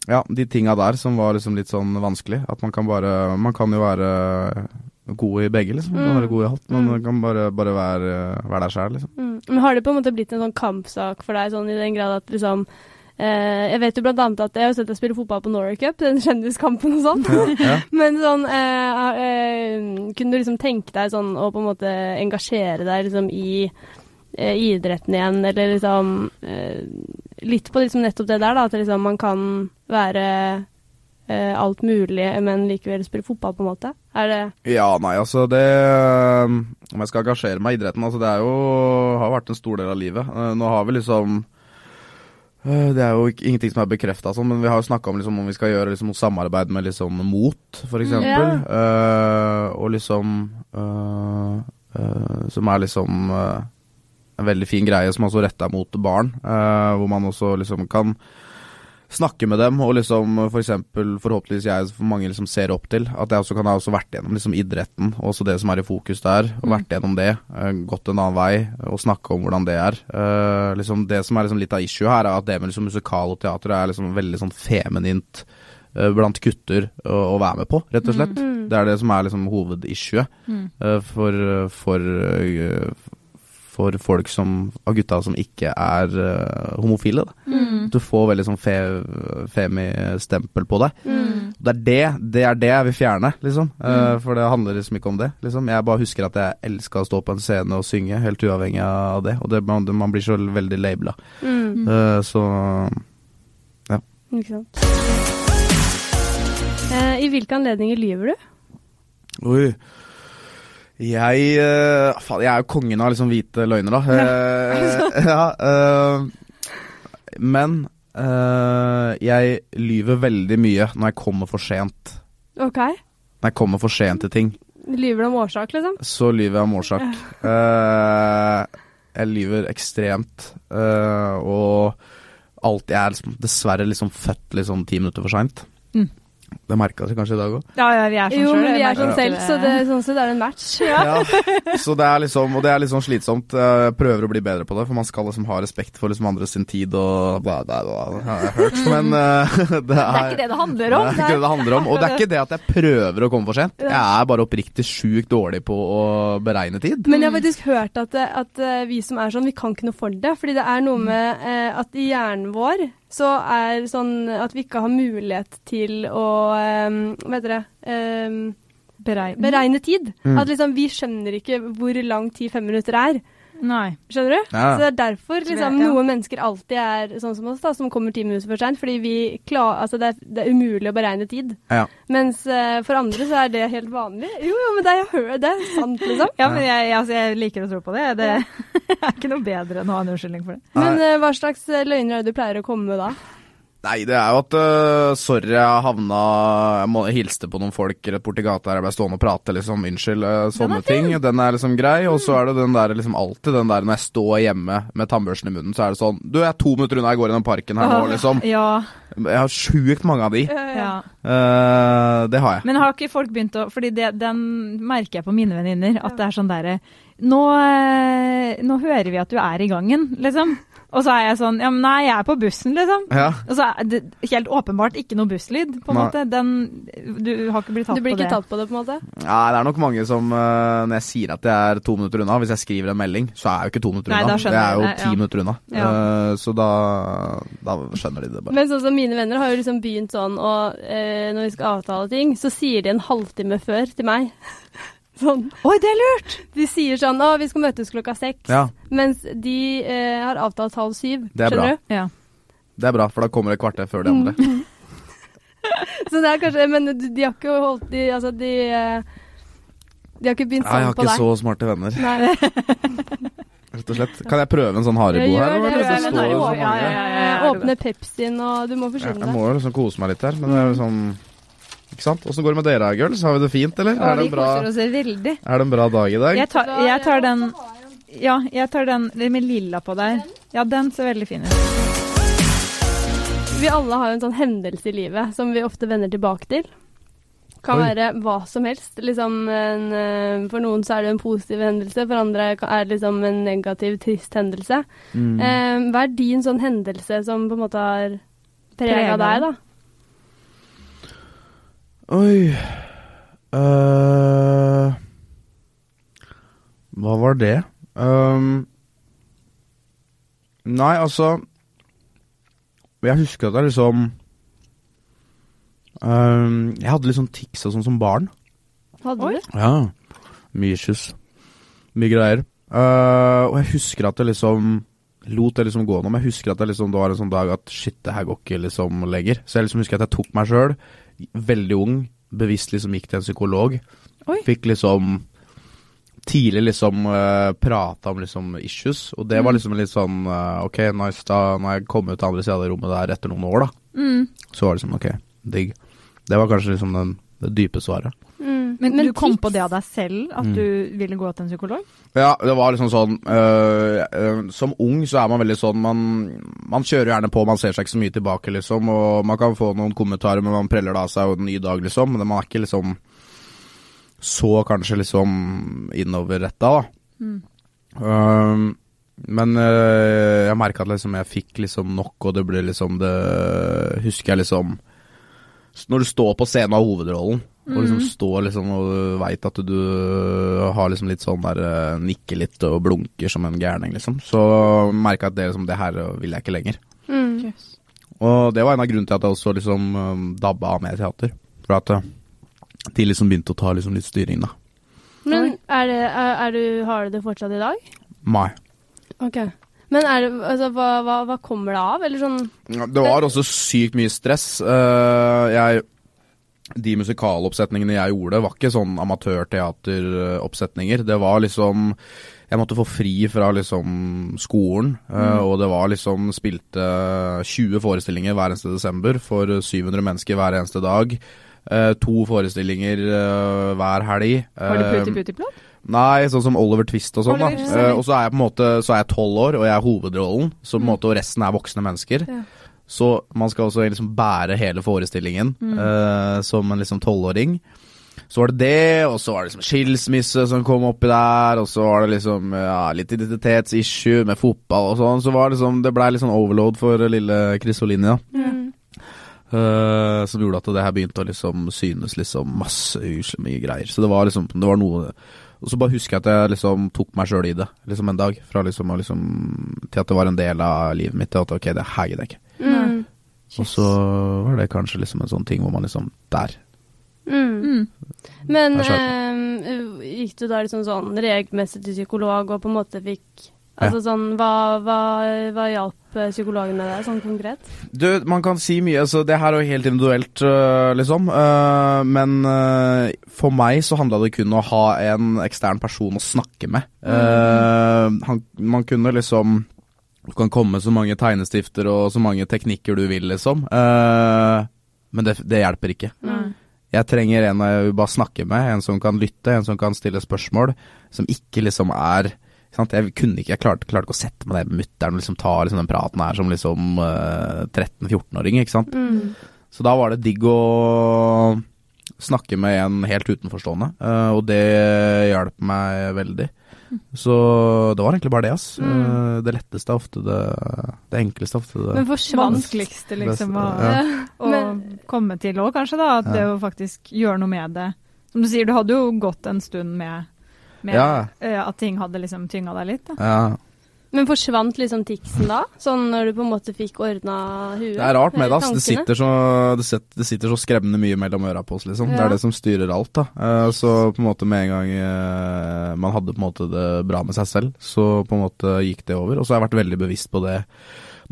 Ja, de tinga der som var liksom litt sånn vanskelig. At man kan bare Man kan jo være god i begge, liksom. Man kan Mm. være god i alt, men Mm. man kan bare, bare være, være der sjæl, liksom. Mm. Men har det på en måte blitt en sånn kampsak for deg, sånn i den grad at liksom eh, Jeg vet jo blant annet at jeg har sett deg spille fotball på Norway Cup, den kjendiskampen og sånn. Ja. Men sånn eh, eh, Kunne du liksom tenke deg sånn å på en måte engasjere deg liksom i eh, idretten igjen, eller liksom eh, Litt på liksom nettopp det der, da, at liksom man kan være eh, alt mulig, men likevel spille fotball, på en måte. Er det Ja, nei, altså det Om jeg skal engasjere meg i idretten, altså det er jo har vært en stor del av livet. Nå har vi liksom det er jo ingenting som er bekrefta, sånn, men vi har jo snakka om liksom, om vi skal gjøre liksom, samarbeid med liksom, MOT, for eksempel. Uh, og liksom uh, uh, Som er liksom eh, en veldig fin greie som også retta mot barn. eh, hvor man også liksom kan snakke med dem, og liksom for eksempel forhåpentligvis jeg for mange liksom ser opp til. At jeg også kan ha også vært gjennom liksom idretten, og også det som er i fokus der. Og vært gjennom det. eh, gått en annen vei, og snakke om hvordan det er. Uh, liksom Det som er liksom litt av issue her, er at det med liksom musikal og teater er liksom veldig sånn feminint uh, blant gutter å, å være med på, rett og slett. Mm. Det er det som er liksom hovedissuet Mm. eh, for, for, for folk som, av gutta som ikke er uh, homofile. Da. Mm. Du får veldig sånn fe, femi-stempel på deg. Mm. Det er det, det er det jeg vil fjerne, liksom. Eh, for det handler liksom ikke om det. Liksom. Jeg bare husker at jeg elska å stå på en scene og synge, helt uavhengig av det. Og det, man, man blir så veldig labela. Mm. Eh, så Ikke sant. Eh, I hvilke anledninger lyver du? Oi. Jeg uh, Faen, jeg er jo kongen av liksom hvite løgner, da. Uh, ja, uh, men jeg lyver veldig mye når jeg kommer for sent. Ok. Når jeg kommer for sent til ting, Lyver du om årsak, liksom? så lyver jeg om årsak. Jeg lyver ekstremt, og alt Jeg er liksom, dessverre liksom født liksom ti minutter for seint. Mm. Det merka dere kanskje i dag òg? Ja, ja, vi er sånn Jo, selv, men vi er sånn selv, så det, sånn sett er det en match. Ja. Så det er liksom, og det er litt sånn slitsomt. Jeg prøver å bli bedre på det, for man skal liksom ha respekt for liksom andres sin tid og bla, bla, bla, har jeg hørt. Men uh, det er Det er ikke det det handler om. Det er ikke det det handler om. Og det er ikke det at jeg prøver å komme for sent. Jeg er bare oppriktig sjukt dårlig på å beregne tid. Men jeg har faktisk hørt at, at eh, vi som er sånn, vi kan ikke noe for det. Fordi det er noe med eh, at i hjernen vår så er sånn at vi ikke har mulighet til å um, Hva heter det? um, Beregn. beregne tid. Mm. At liksom vi skjønner ikke hvor lang tid fem minutter er. Nei. Skjønner du? Ja. Så det er derfor liksom, Ja. noen mennesker alltid er sånn som oss, da, som kommer ti minutter for seint. Fordi vi klar, altså det, er, det er umulig å beregne tid. Ja. Mens uh, for andre så er det helt vanlig. Jo, jo, men det er, jeg hører, det er sant, liksom. Ja, men jeg, altså, jeg liker å tro på det. Det er ikke noe bedre enn å ha en unnskyldning for det. Men uh, hva slags eh, løgner er det du pleier å komme med da? Nei, det er jo at uh, Sorry, jeg havna Jeg må hilste på noen folk rett borti gata her. Jeg ble stående og prate, liksom. Unnskyld. øh, sånne ting. Den er liksom grei. Og så er det den der liksom alltid den der når jeg står hjemme med tannbørsten i munnen, så er det sånn Du, jeg er to minutter unna, jeg går gjennom parken her nå, liksom. Ja, Jeg har sjukt mange av de. ja. Uh, det har jeg. Men har ikke folk begynt å Fordi det, den merker jeg på mine venninner, at det er sånn derre nå, nå hører vi at du er i gangen, liksom. Og så er jeg sånn Ja, men nei, jeg er på bussen, liksom. Ja. Og så er det helt åpenbart ikke noe busslyd, på en måte. Den Du har ikke blitt tatt på det. Du blir ikke det. tatt på det, på en måte? Ja, det er nok mange som øh, Når jeg sier at jeg er to minutter unna, hvis jeg skriver en melding, så er jeg jo ikke to minutter Nei, unna. Det er jo ti ja. minutter unna. Ja. Eh, så da, da skjønner de det bare. Men sånn som mine venner har jo liksom begynt sånn, og eh, når vi skal avtale ting, så sier de en halvtime før til meg. Sånn. Oi, det er lurt! De sier sånn 'Å, vi skal møtes klokka seks', Ja, mens de eh, har avtalt halv syv. Det er skjønner bra. du? Ja. det er bra, for da kommer det et kvarter før de andre. Så det er kanskje Men de, de har ikke holdt De, altså, de eh, De har ikke begynt Nei, jeg sånn har ikke deg. så smarte venner, Nei. rett og slett. Kan jeg prøve en sånn Haribo her? det, Det gjør det. står ja, ja, ja. Åpne Pepsien, og du må Ja, forsyne jeg må jo liksom kose meg litt her, men det er jo sånn Ikke sant? Åssen går det med dere, girls? Har vi det fint, eller? Ja, Er det bra, er det en bra dag i dag? Jeg tar, jeg tar den Ja, jeg tar den med lilla på der. Ja, den ser veldig fin ut. Vi alle har en sånn hendelse i livet som vi ofte vender tilbake til. Kan Oi. være hva som helst. Liksom en, eh, for noen så er det en positiv hendelse, for andre er det liksom en negativ, trist hendelse. Mm. Eh, hva er din sånn hendelse som på en måte har prega deg, da? Oi uh, Hva var det? Um, nei, altså Jeg husker at jeg liksom um, Jeg hadde litt sånn tics og sånn som barn. Hadde du? Ja. Mye kyss. Mye greier. Uh, og jeg husker at jeg liksom lot det liksom gå nå, men jeg husker at det, liksom, det var en sånn dag at shit, det her går ikke liksom lenger. Så jeg liksom husker at jeg tok meg sjøl, veldig ung, bevisst liksom gikk til en psykolog. Oi. Fikk liksom tidlig liksom uh, prata om liksom issues, og det var Mm. liksom litt sånn uh, Ok, nice, da når jeg kom ut til andre sida av det rommet der etter noen år, da, Mm. så var det liksom ok, digg. Det var kanskje liksom den, det dype svaret. Mm. Men, du kom på det av deg selv, at Mm. du ville gå til en psykolog? Ja, det var liksom sånn øh, øh, Som ung så er man veldig sånn man, man kjører gjerne på, man ser seg ikke så mye tilbake, liksom. Og man kan få noen kommentarer, men man preller det av seg en ny dag, liksom. Men man er ikke liksom så kanskje liksom innoverretta, da. Mm. Um, men øh, jeg merka at liksom jeg fikk liksom nok, og det ble liksom det Husker jeg liksom Når du står på scenen av hovedrollen, og liksom Mhm. står liksom og veit at du har liksom litt sånn der eh, Nikker litt og blunker som en gærning, liksom. Så merka jeg at det, liksom, det her vil jeg ikke lenger. Mm. Og det var en av grunnene til at jeg også liksom um, dabba av med teater. For at de liksom begynte å ta liksom litt styring, da. Men er det, er, er du, har du det fortsatt i dag? Mai. Ok. Men er det, altså, hva, hva, hva kommer det av, eller sånn Det var også sykt mye stress. Eh, jeg De musikaloppsetningene jeg gjorde, var ikke sånn amatørteateroppsetninger. Det var liksom Jeg måtte få fri fra liksom skolen, mm. og det var liksom Spilte 20 forestillinger hver eneste desember for 700 mennesker hver eneste dag. Eh, to forestillinger eh, hver helg. Var det Eh, Putti Putti Plott? Nei, sånn som Oliver Twist og sånn. da Eh. Og så er jeg på en måte Så er jeg tolv år, og jeg er hovedrollen. Så på en Mm. måte Og resten er voksne mennesker. Ja. Så man skal også liksom bære hele forestillingen Mm. uh, som en liksom tolvåring. Så var det det, og så var det liksom skilsmisse som kom oppi der, og så var det liksom ja, litt identitetsissue med fotball og sånn. Så var det liksom Det blei litt sånn overload for lille Kristoline, da. Mm. Uh, som gjorde at det her begynte å liksom synes liksom masse usle mye greier. Så det var liksom Det var noe Og så bare husker jeg at jeg liksom tok meg sjøl i det, liksom en dag. Fra liksom liksom Til at det var en del av livet mitt. At ok, det her gidder jeg ikke. Mm. Og så var det kanskje liksom en sånn ting hvor man liksom Der. Mm. Mm. Men eh, gikk du da liksom sånn regelmessig til psykolog og på en måte fikk Altså sånn Hva, hva, hva hjalp eh, psykologen med deg, sånn konkret? Du, man kan si mye, altså det her er jo helt individuelt, øh, liksom. Men for meg så handla det kun om å ha en ekstern person å snakke med. Øh, han, man kunne liksom Du kan komme så mange tegnestifter og så mange teknikker du vil, liksom. Uh, men det, det hjelper ikke. Mm. Jeg trenger en jeg vil bare snakke med, en som kan lytte, en som kan stille spørsmål, som ikke liksom er sant? Jeg kunne ikke, jeg klarte, klarte ikke å sette meg ned med mutter'n og liksom ta liksom den praten her som liksom uh, 13-14-åring, ikke sant. Mm. Så da var det digg å snakke med en helt utenforstående, uh, og det hjalp meg veldig. Så det var egentlig bare det, ass. Mm. Eh, det letteste er ofte det Det enkleste ofte det Men Vanskeligste liksom å, Ja. å Men- komme til òg, kanskje. da, At det å faktisk gjøre noe med det. Som du sier, du hadde jo gått en stund med, med Ja. eh, at ting hadde liksom tynga deg litt. da. Ja. Men forsvant liksom tiksen da? Sånn når du på en måte fikk ordna huet? Det er rart med det, ass. Det sitter, så, det, sitter så skremmende mye mellom øra på oss, liksom. Det er det som styrer alt, da. Eh, så på en måte med en gang eh, man hadde på en måte det bra med seg selv, så på en måte gikk det over. Og så har jeg vært veldig bevisst på det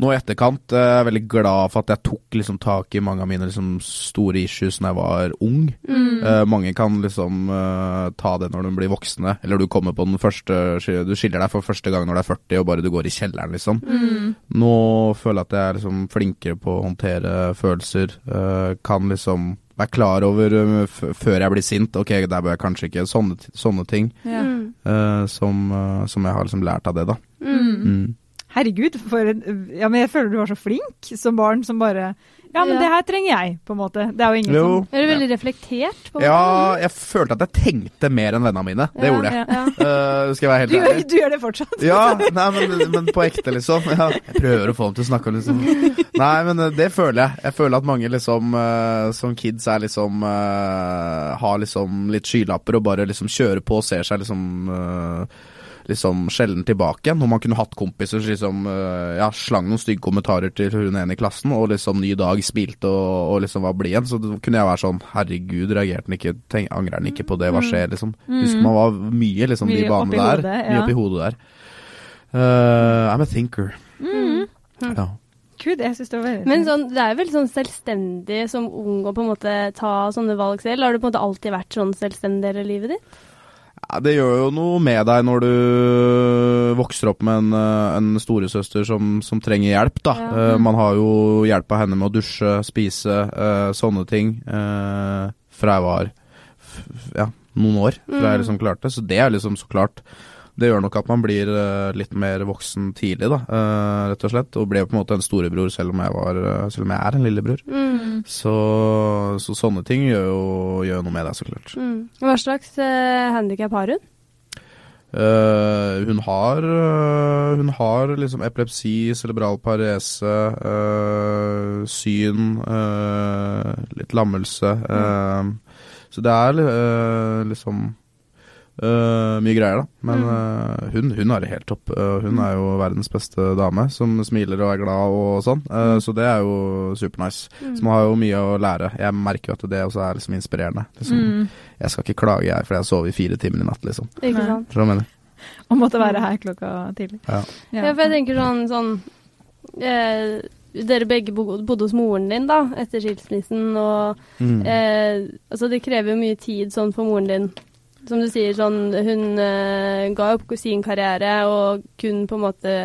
nå i etterkant. er Jeg veldig glad for at jeg tok liksom tak i mange av mine liksom store issues da jeg var ung. Mm. Uh, mange kan liksom uh, ta det når de blir voksne, eller du kommer på den første Du skiller deg for første gang når du er 40 og bare du går i kjelleren, liksom. Mm. Nå føler jeg at jeg er liksom flinkere på å håndtere følelser. Uh, kan liksom være klar over eh, f før jeg blir sint. Ok, der bør jeg kanskje ikke Sånne, sånne ting Ja. Eh, som, uh, som jeg har liksom lært av det, da. Mm. Mm. Herregud, for en Ja, men jeg føler du var så flink som barn som bare Ja, men Ja. det her trenger jeg, på en måte. Det er jo ingen Jo. Er du veldig reflektert? på en Ja, måte? jeg følte at jeg tenkte mer enn vennene mine. Det Ja, gjorde jeg. Ja. uh, skal jeg være som du, helt ærlig. du gjør det fortsatt. Ja, nei, men, men på ekte, liksom. Ja. Jeg prøver å få dem til å snakke liksom Nei, men eh, det føler jeg. Jeg føler at mange liksom uh, som kids er liksom uh, Har liksom litt skylapper og bare liksom kjører på og ser seg liksom liksom sjelden tilbake igjen. Når man kunne hatt kompiser som liksom eh, ja, slang noen stygge kommentarer til hun ene i klassen, og liksom ny dag smilte og, og liksom var blid igjen. Så kunne jeg være sånn herregud, reagerte han ikke, tenk, angrer han ikke på det, hva skjer, liksom. Husker man var mye liksom de banene der. hodet, Mye oppi hodet der. Uh, I'm a thinker. Mm. Ja. Gud, jeg synes det var veldig Men sånn, det er jo veldig sånn selvstendig som ung å på en måte ta sånne valg selv. Har du på en måte alltid vært sånn selvstendig hele livet ditt? Det gjør jo noe med deg når du vokser opp med en, eh, en storesøster som, som trenger hjelp, da. Ja. Uh, man har jo hjelp av henne med å dusje, spise, uh, sånne ting. Uh, fra jeg var ja, noen år, fra jeg Mm. liksom klarte. Så det er liksom så klart Det gjør nok at man blir eh, litt mer voksen tidlig, da, eh, rett og slett. Og ble på en måte en storebror selv om jeg, var, eh, selv om jeg er en lillebror. Mm. Så, så sånne ting gjør jo gjør noe med deg, så klart. Mm. Hva slags uh, handikap har hun? Uh, hun har uh, Hun har liksom epilepsi, cerebral parese, uh, syn, litt lammelse. Mm. så det er liksom eh, mye greier, da. Men eh, hun, hun har det helt topp. Uh, hun er jo verdens beste dame, som smiler og er glad og sånn. Mm. Så det er jo supernice. Så man har jo mye å lære. Jeg merker jo at det også er liksom inspirerende. Liksom. mm. Jeg skal ikke klage, jeg, fordi jeg sov i fire timer i natt, liksom. Ikke sant? Hva jeg mener? Og måtte være her klokka tidlig. Ja. Ja. for jeg tenker sånn, sånn eh, Dere begge bodde hos moren din da, etter skilsmissen, og Mm. eh, altså det krever jo mye tid sånn for moren din. Som du sier, sånn Hun uh, ga opp sin karriere og kun på en måte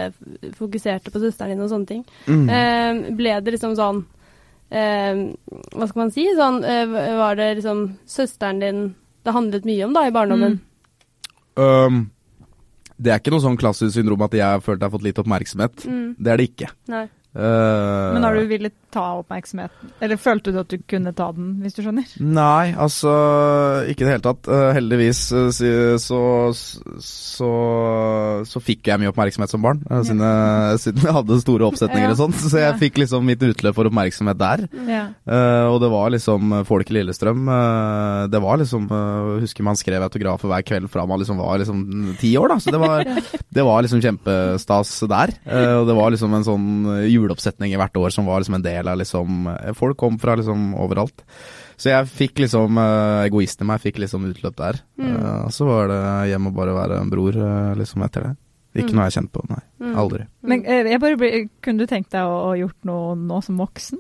fokuserte på søsteren din og sånne ting. Mm. Uh, ble det liksom sånn uh, Hva skal man si? Sånn, var det liksom søsteren din det handlet mye om da i barndommen? Um, det er ikke noe sånn klassisk syndrom at jeg har følt jeg har fått litt oppmerksomhet. Mm. Det er det ikke. Nei. Uh, Men har du villet ta oppmerksomheten? Eller følte du at du kunne ta den, hvis du skjønner? Nei, altså Ikke i det hele tatt. Uh, heldigvis uh, så, så, så fikk jeg mye oppmerksomhet som barn, ja. siden, jeg, siden jeg hadde store oppsetninger Ja. og sånt. Så jeg fikk liksom mitt utløp for oppmerksomhet der. Ja. Uh, og det var liksom folk i Lillestrøm. Uh, det var liksom uh, Husker man skrev autografer hver kveld fra man liksom var liksom ti år, da. Så det var, det var liksom kjempestas der. Og det var liksom en sånn juleoppsetning hvert år som var liksom en del av liksom Folk kom fra liksom overalt. Så jeg fikk liksom uh, Egoisten i meg fikk liksom utløp der. Mm. Uh, så var det hjem og bare være en bror uh, liksom etter det. Ikke Mm. noe jeg har kjent på, nei. Mm. Aldri. Men eh, jeg bare ble, kunne du tenkt deg å, å gjort noe nå som voksen?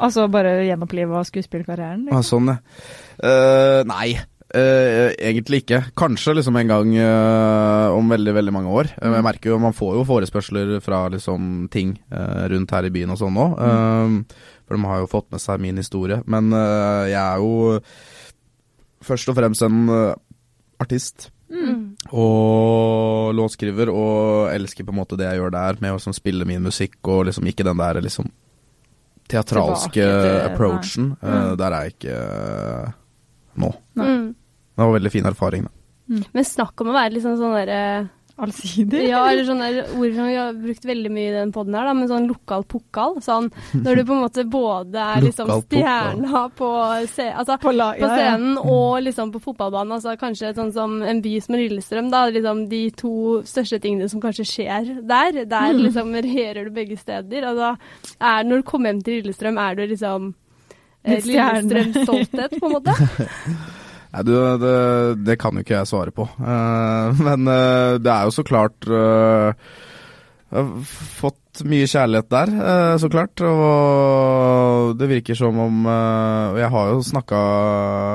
Altså bare gjenopplive skuespillkarrieren? Ah, Liksom? sånn, ja. Uh, nei, eh, egentlig ikke. Kanskje liksom en gang eh, om veldig, veldig mange år. Mm. Jeg merker jo, Man får jo forespørsler fra liksom ting eh, rundt her i byen og sånn nå. eh, for de har jo fått med seg min historie. Men eh, jeg er jo først og fremst en artist. Mm. Og låtskriver, og elsker på en måte det jeg gjør der, med å liksom spille min musikk, og liksom ikke den der liksom teatralske Tilbake til- approachen. Mm. der er jeg ikke nå. Nei. Mm. Det var veldig fin erfaring, da. Men snakk om å være litt sånn sånn derre Allsidig? Ja, eller sånn der ord som vi har brukt veldig mye i den poden her, da, men sånn lokal pukkal. Sånn når du på en måte både er liksom stjerna på, se, altså, På, la, på ja, ja. scenen og liksom på fotballbanen. Altså kanskje sånn som en by som Lillestrøm, da. Liksom de to største tingene som kanskje skjer der. Der Mm. liksom regjerer du begge steder. Altså er når du kommer hjem til Lillestrøm, er du liksom eh. Lillestrøms stolthet, på en måte. Nei, du, det, det kan jo ikke jeg svare på. Uh, men uh, det er jo så klart uh, Jeg har fått mye kjærlighet der, eh, så klart. Og det virker som om jeg har jo snakka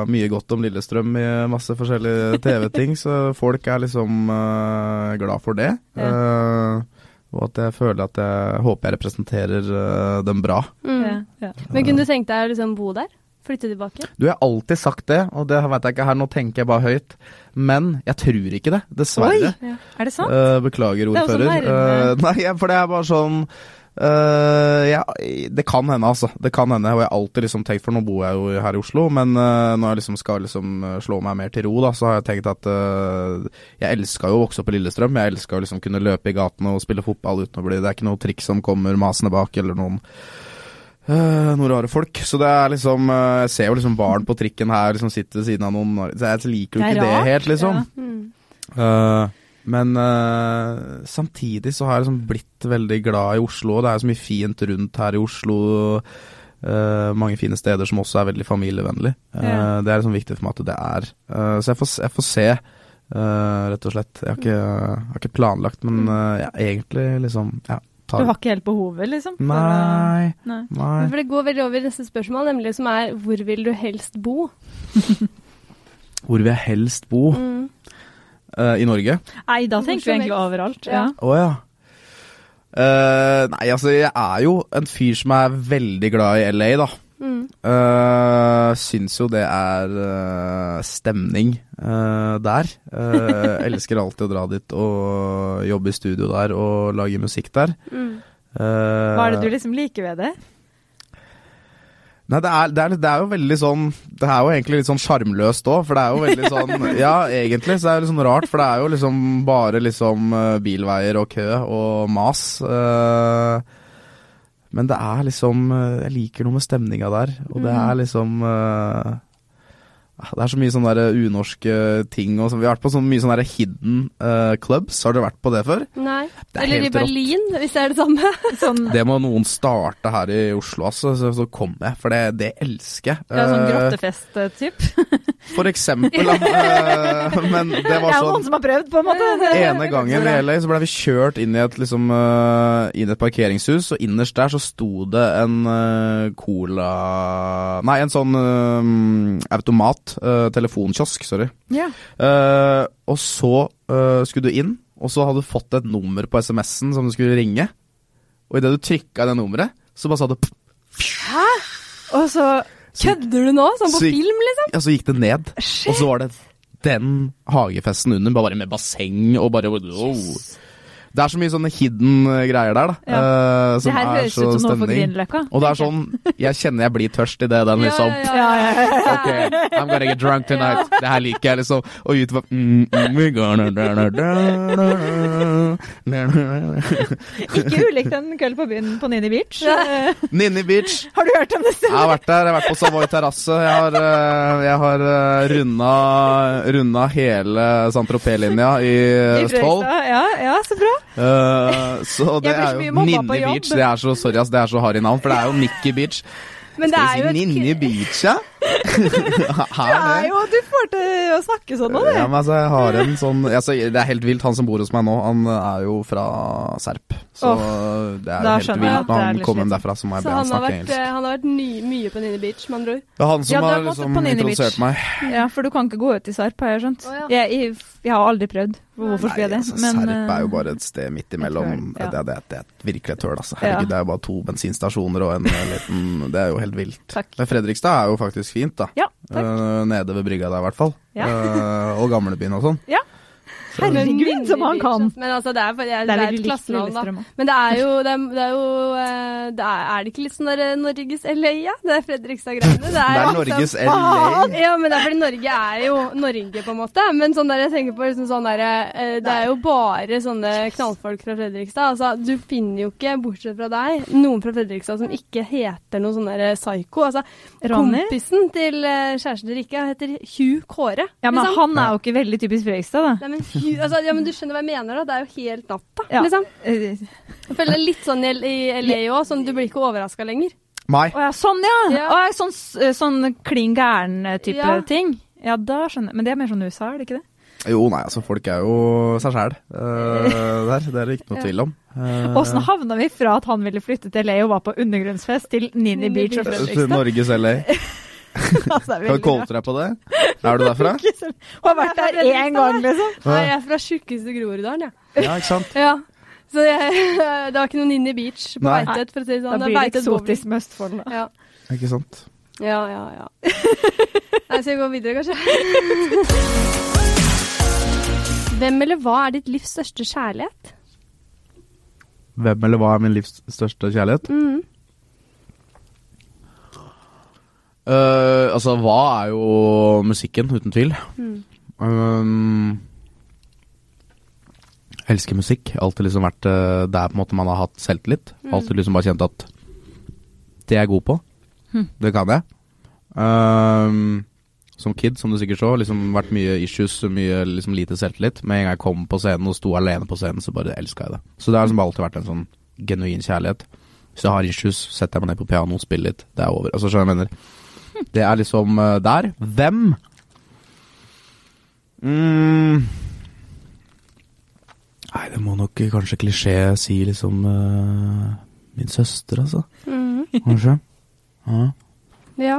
mye godt om Lillestrøm i masse forskjellige TV-ting, så folk er liksom glad for det. Eh, og at jeg føler at jeg håper jeg representerer dem bra. Mm. Ja, ja. Men kunne du tenkt deg å liksom bo der? Flytte tilbake? Du, jeg har alltid sagt det, og det vet jeg ikke her, nå tenker jeg bare høyt. Men jeg tror ikke det, dessverre. Oi, er det sant? Uh, beklager, er ordfører. Eh, nei, for det er bare sånn uh, ja, Det kan hende, altså. Det kan hende. Og jeg har alltid liksom tenkt, for nå bor jeg jo her i Oslo, men når jeg liksom skal liksom slå meg mer til ro, da, så har jeg tenkt at Jeg elska jo å vokse opp på Lillestrøm. Jeg elska å liksom kunne løpe i gatene og spille fotball uten å bli Det er ikke noe trikk som kommer masende bak, eller noen noen rare folk. Så det er liksom eh, Jeg ser jo liksom barn på trikken her liksom sitter ved siden av noen Så jeg liker jo ikke det, det helt, liksom. Mm. Uh, Men uh, samtidig så har jeg liksom blitt veldig glad i Oslo, og det er så mye fint rundt her i Oslo. Uh, mange fine steder som også er veldig familievennlig. Eh, Ja. Det er liksom viktig for meg at det er. Eh, så jeg får, jeg får se, eh, rett og slett. Jeg har ikke, jeg har ikke planlagt, men eh, jeg egentlig liksom ja, Du har ikke helt behovet, liksom? for Nei, Nei. nei. For det går veldig over i neste spørsmål, nemlig som er hvor vil du helst bo? Hvor vil jeg helst bo? Mm. Uh, I Norge? Nei, da tenker vi egentlig overalt. Ja. Ja. Oh, ja. Uh, nei, altså jeg er jo en fyr som er veldig glad i LA, da. Mm. Uh, syns jo det er uh, stemning uh, der. Uh, elsker alltid å dra dit og jobbe i studio der og lage musikk der. Mm. Hva er det du liksom liker ved det? Nei, det er, det, er, det er jo veldig sånn Det er jo egentlig litt sånn sjarmløst òg, for det er jo veldig sånn Ja, egentlig så er det litt sånn rart, for det er jo liksom bare liksom bilveier og kø og mas. eh, men det er liksom eh, Jeg liker noe med stemninga der, og det er liksom eh, Det er så mye sånne der unorske ting og sånn. Vi har vært på så mye sånne der hidden uh, clubs. Har dere vært på det før? Nei. Det er Eller i Berlin, rått. Hvis det er det samme. Sånn, Det må noen starte her i Oslo, altså, så, så kom jeg. For det, det elsker jeg. ja, sånn Eh, grottefest-typ? For eksempel, da. Eh, men det Det er jo noen sånn som har prøvd, på en måte. ene gangen i LA så ble vi kjørt inn i et, liksom, uh, inn et parkeringshus, og innerst der så sto det en eh, cola Nei, en sånn eh, automat. Uh, telefonkiosk, sorry. Ja. Uh, og så uh, skulle du inn, og så hadde du fått et nummer på SMS-en som du skulle ringe. Og idet du trykka i det nummeret, så bare sa det Og så Kødder du nå? Sånn på Sykt. film, liksom? Ja, så gikk det ned. Og så var det den hagefesten under, bare med basseng og bare wow. Det er så mye sånne hidden eh, greier der, da. Ja. Uh, som Det her er høres så ut som noe på. Grünerløkka. Og det er sånn Jeg kjenner jeg blir tørst idet den liksom Ja, ja, ja. Ok, I'm gonna get drunk tonight. Det her liker jeg, liksom. Og YouTube mm, mm. Ikke ulikt en kveld på byen på Nini Beach. Ninni Beach. Har du hørt om det Jeg har vært der. Jeg har vært på Savoy terrasse. Jeg har, eh, jeg har runda, runda hele Saint-Tropez-linja i I Østfold. Ja, ja, så bra. Eh, så det er jo Ninni. Beach. Det er så sorry, ass. Det er så harry navn, for det er jo Nikki Beach. Men det er jo et Ninni Beach, ja? Her, Ja, jo, du får til å snakke sånn nå, du. Ja, men altså, jeg har en sånn altså, Det er helt vilt. Han som bor hos meg nå, han er jo fra Serp. Så det er jo helt vilt. Når er han litt kommer hjem derfra, så må jeg be han han har snakke engelsk. han har vært ny, mye på Nini Beach, med andre ord. Det er han som Ja, har liksom, introdusert Beach. meg. Ja, for du kan ikke gå ut i Serp, har jeg skjønt. Oh, ja. jeg, jeg, jeg har aldri prøvd. Hvorfor skulle jeg det? altså, Men, Serp er jo eh, bare et sted midt imellom. et ja. det, det, det er virkelig et høl, altså. Ja. Herregud, det er jo bare to bensinstasjoner og en eh, liten Det er jo helt vilt. Takk. Men Fredrikstad er jo faktisk fint, da. Ja, takk. Eh, nede ved brygga der, i hvert fall. Ja. Eh, og gamlebyen og sånn. Ja. Herregud, som han kan! Men altså, det er, det er, Det er det er et klassenavn, da. Men det er jo, det er, det er, jo eh, det er, er det ikke litt sånn der eh, Norges LA, ja? Det er Fredrikstad-greiene. Det Det er Norges LA. Ja, men det er fordi Norge er jo Norge, på en måte. Men sånn der, jeg tenker på liksom sånn der, eh, Det er jo bare sånne knallfolk fra Fredrikstad. Altså, du finner jo ikke, bortsett fra deg, noen fra Fredrikstad som ikke heter noe sånn der psycho. Altså, Ronny? kompisen til kjæresten til Rikke heter Hugh Kåre. Ja, men liksom. han er jo ikke veldig typisk Fredrikstad, da. Nei, men, Hugh, altså, ja, men du skjønner hva jeg mener, da. Det er jo helt natta, Ja. liksom. Eh, Jeg føler det er litt sånn i, i LA òg, sånn du blir ikke overraska lenger. Mai. Å ja, sånn ja! Ja. Å, sånn, sånn klin gæren-type Ja. ting. Ja, da skjønner jeg. Men det er mer sånn USA, er det ikke det? Jo, nei, altså, folk er jo seg sjæl der. Det er det ikke noe tvil om. Åssen uh, havna vi fra at han ville flytte til LA og var på undergrunnsfest, til Nini Nini Beach og. Fredrikstad? Norges LA. altså, Kan du kolte deg på det? Er du derfra? Hun har vært der én gang, liksom. Nei, jeg er fra tjukkeste Groruddalen, jeg. Ja, ikke sant? Ja. Så jeg, det var ikke noen Ninni Beach på Nei. For å si det Da sånn. blir det eksotisk med Østfold. Da. Ja, Ikke sant? ja, ja. ja. Nei, skal vi gå videre, kanskje? Hvem eller hva er ditt livs største kjærlighet? Hvem eller hva er min livs største kjærlighet? Mm. Eh, altså, hva er jo musikken, uten tvil. Mm. Um, elsker musikk. Alltid liksom vært uh, der på en måte man har hatt selvtillit. Mm. Alltid liksom bare kjent at det er jeg god på. Mm. Det kan jeg. Um, som kid, som du sikkert så. Liksom vært mye issues, mye liksom lite selvtillit. Med en gang jeg kom på scenen og sto alene på scenen, så bare elska jeg det. Så det har liksom alltid vært en sånn genuin kjærlighet. Hvis jeg har issues, setter jeg meg ned på piano, spiller litt. Det er over. Altså, skjønner jeg mener? Det er liksom eh, der. Hvem? Mm. Nei, det må nok kanskje klisjé si liksom uh, min søster, altså. Mm. Kanskje. Ja. Ja.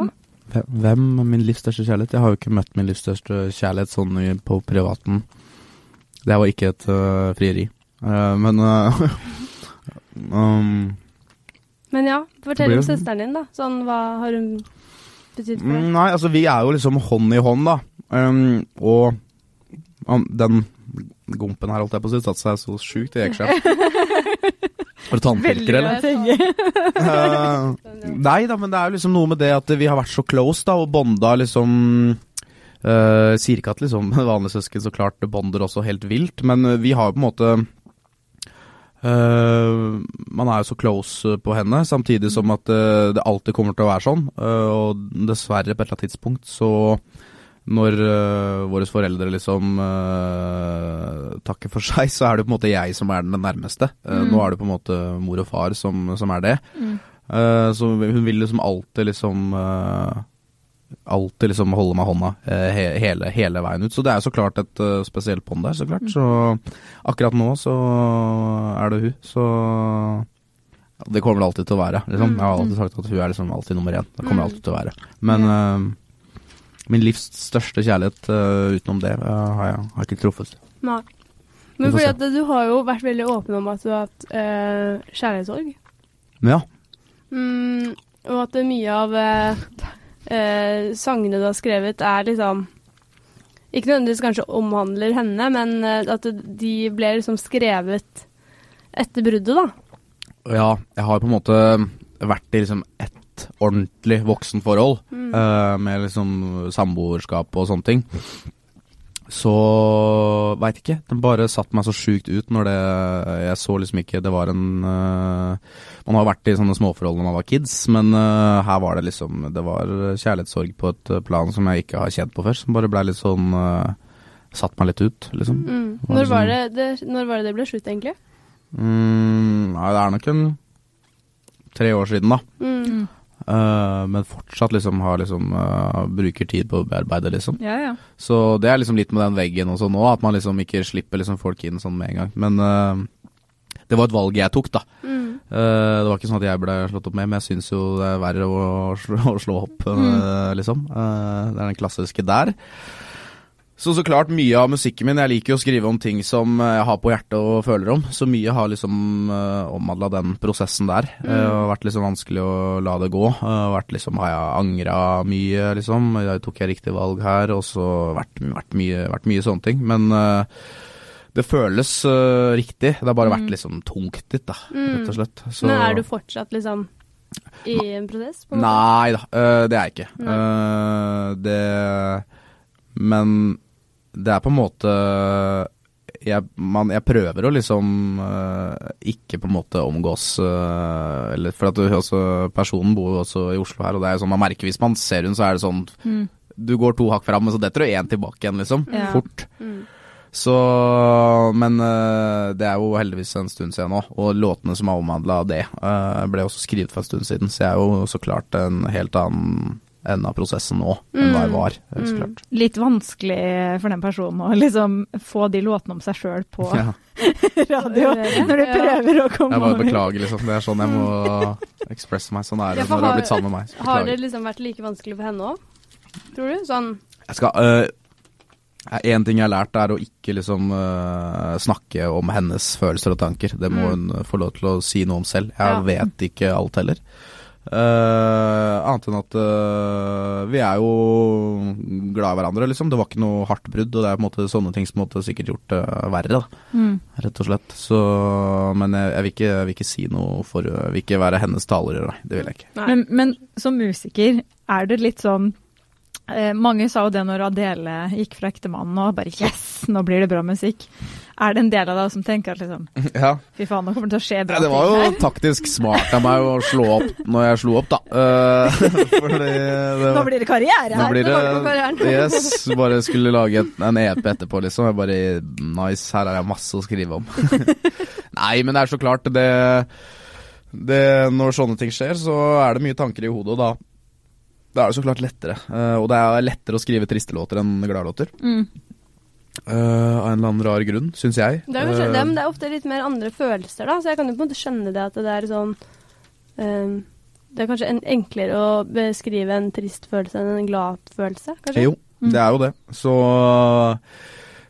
Hvem- er min livs største kjærlighet? Jeg har jo ikke møtt min livs største kjærlighet sånn på privaten. Det var ikke et uh, frieri. Uh, men um, Men ja, fortell om søsteren din, da. Sånn, hva har hun betydd for mm, deg? Nei, altså vi er jo liksom hånd i hånd, da. Um, og um, den gompen her, holdt jeg på å si, satte seg så sjukt, det gikk seg. Har du tannpirker, eller? uh. Nei da, men det er jo liksom noe med det at vi har vært så close da, og bonda liksom uh, Sier ikke at liksom vanlige søsken så klart bonder også helt vilt, men eh, vi har jo på en måte eh, Man er jo så close på henne, samtidig som at uh, det alltid kommer til å være sånn. Uh, og dessverre, på et eller annet tidspunkt, så når uh, våre foreldre liksom eh, takker for seg, så er det på en måte jeg som er den nærmeste. Eh, Mm. Nå er det på en måte mor og far som, som er det. Mm. Eh, så hun vil liksom alltid liksom eh, Alltid liksom holde meg hånda eh, he hele, hele veien ut. Så det er så klart et uh, spesielt bånd der, så klart. Så akkurat nå så er det hun, så Det kommer det alltid til å være. Liksom. Mm. Jeg har alltid sagt at hun er liksom alltid nummer én. Det kommer det Mm. alltid til å være. Men uh, min livs største kjærlighet uh, utenom det har jeg har ikke truffet. Nei. Men fordi at du har jo vært veldig åpen om at du har hatt kjærlighetssorg. Ja. Mm, og at det er mye av eh, sangene du har skrevet, er liksom Ikke nødvendigvis kanskje omhandler henne, men eh, at de ble liksom skrevet etter bruddet, da. ja, jeg har på en måte vært i liksom ett ordentlig voksenforhold. Mm. eh, med liksom samboerskap og sånne ting. Så veit ikke. Den bare satte meg så sjukt ut når det Jeg så liksom ikke Det var en uh, Man har vært i sånne småforhold når man var kids, men uh, her var det liksom Det var kjærlighetssorg på et eh, plan som jeg ikke har kjent på før. Som bare blei litt sånn uh, Satt meg litt ut, liksom. Mm. Var Når, var det, liksom- det, når var det det ble slutt, egentlig? Mm, nei, det er nok en tre år siden, da. Mm. Eh, men fortsatt liksom har liksom uh, Bruker tid på å bearbeide, liksom. Ja, ja. Så det er liksom litt med den veggen også nå, at man liksom ikke slipper liksom folk inn sånn med en gang. Men uh, det var et valg jeg tok, da. Mm. Det var ikke sånn at jeg ble slått opp med, men jeg syns jo det er verre å slå, å slå opp, eh, liksom. Det er den klassiske der. Så så klart, mye av musikken min Jeg liker jo å skrive om ting som jeg har på hjertet og føler om. Så mye har liksom uh, omhandla den prosessen der. Mm. Uh, vært liksom vanskelig å la det gå. Uh, vært liksom, Har jeg angra mye, liksom? Jeg tok jeg riktig valg her? Og så vært, vært, mye, vært mye sånne ting. Men uh, det føles riktig. Det har bare vært liksom tungt litt, da, Mm. rett og slett. Så, Men er du fortsatt liksom i en prosess? På? Nei da, det er jeg ikke. Det Men det er på en måte jeg, man, jeg prøver å liksom øh, ikke på en måte omgås øh, eller For at du, også, personen bor jo også i Oslo her, og det er jo sånn man merker hvis man ser hun så er det sånn Mm. Du går to hakk fram, men så detter du én tilbake igjen, liksom. Ja. Fort. Mm. Så Men øh, det er jo heldigvis en stund siden nå, og låtene som er omhandla av det, ble også skrevet for en stund siden, så jeg er jo så klart en helt annen ende av prosessen nå enn hva jeg var. Mm. Mm. Litt vanskelig for den personen å liksom få de låtene om seg sjøl på Ja. radio, når du Ja. prøver å komme Jeg bare over. beklager, liksom. Det er sånn jeg må ekspresse meg. Sånn er det når du har blitt sammen med meg. Så Har det liksom vært like vanskelig for henne òg? Tror du? Sånn Jeg skal øh, En ting jeg har lært, er å ikke liksom uh, snakke om hennes følelser og tanker. Det må Mm. hun få lov til å si noe om selv. Jeg Ja. vet ikke alt heller. Uh, annet enn at uh, vi er jo glad i hverandre, liksom. Det var ikke noe hardt brudd, og det er på en måte sånne ting som måtte sikkert gjort det verre, da, Mm. rett og slett. Så, men jeg, jeg, vil ikke, jeg vil ikke si noe for Jeg vil ikke være hennes talerør, nei. Det vil jeg ikke. Men, men som musiker, er det litt sånn eh, Mange sa jo det når Adele gikk fra ektemannen og bare Yes, nå blir det bra musikk. Er det en del av deg som tenker at liksom Ja. Fy faen, nå kommer det til å skje bra Ja, det var jo taktisk smart av meg å slå opp når jeg slo opp, da. Uh, fordi det, Nå blir det karriere her. nå blir det Yes. Bare skulle lage et, en EP etterpå, liksom. Jeg bare Nice, her har jeg masse å skrive om. Nei, men det er så klart, det, det Når sånne ting skjer, så er det mye tanker i hodet, og da da er det så klart lettere. Uh, og det er lettere å skrive triste låter enn gladlåter. Mm. Uh, av en eller annen rar grunn, syns jeg. Det er, kanskje, Eh, det, men det er ofte litt mer andre følelser, da. Så jeg kan jo på en måte skjønne det at det er sånn um, Det er kanskje en, enklere å beskrive en trist følelse enn en glad følelse, kanskje? Jo, det er jo det. Så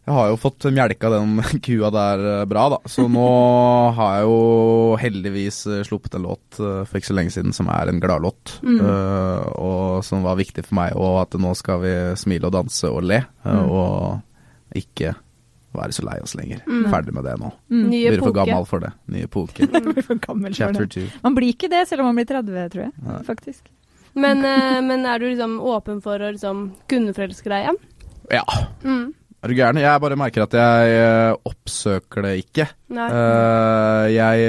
jeg har jo fått mjelka den kua der bra, da. Så nå har jeg jo heldigvis sluppet en låt for ikke så lenge siden som er en gladlåt. Mm. Uh, og som var viktig for meg, og at nå skal vi smile og danse og le. Mm. Og ikke være så lei oss lenger. Mm. Ferdig med det nå. Mm. Nye Blir for gammel for det. Nye poke. For gammel for Chapter det. two. Man blir ikke det selv om man blir 30, tror jeg. Nei. Faktisk. Men, eh, men er du liksom åpen for å liksom kunne forelske deg igjen? Ja. Mm. Er du gæren? Jeg bare merker at jeg eh, oppsøker det ikke. Nei. Eh, jeg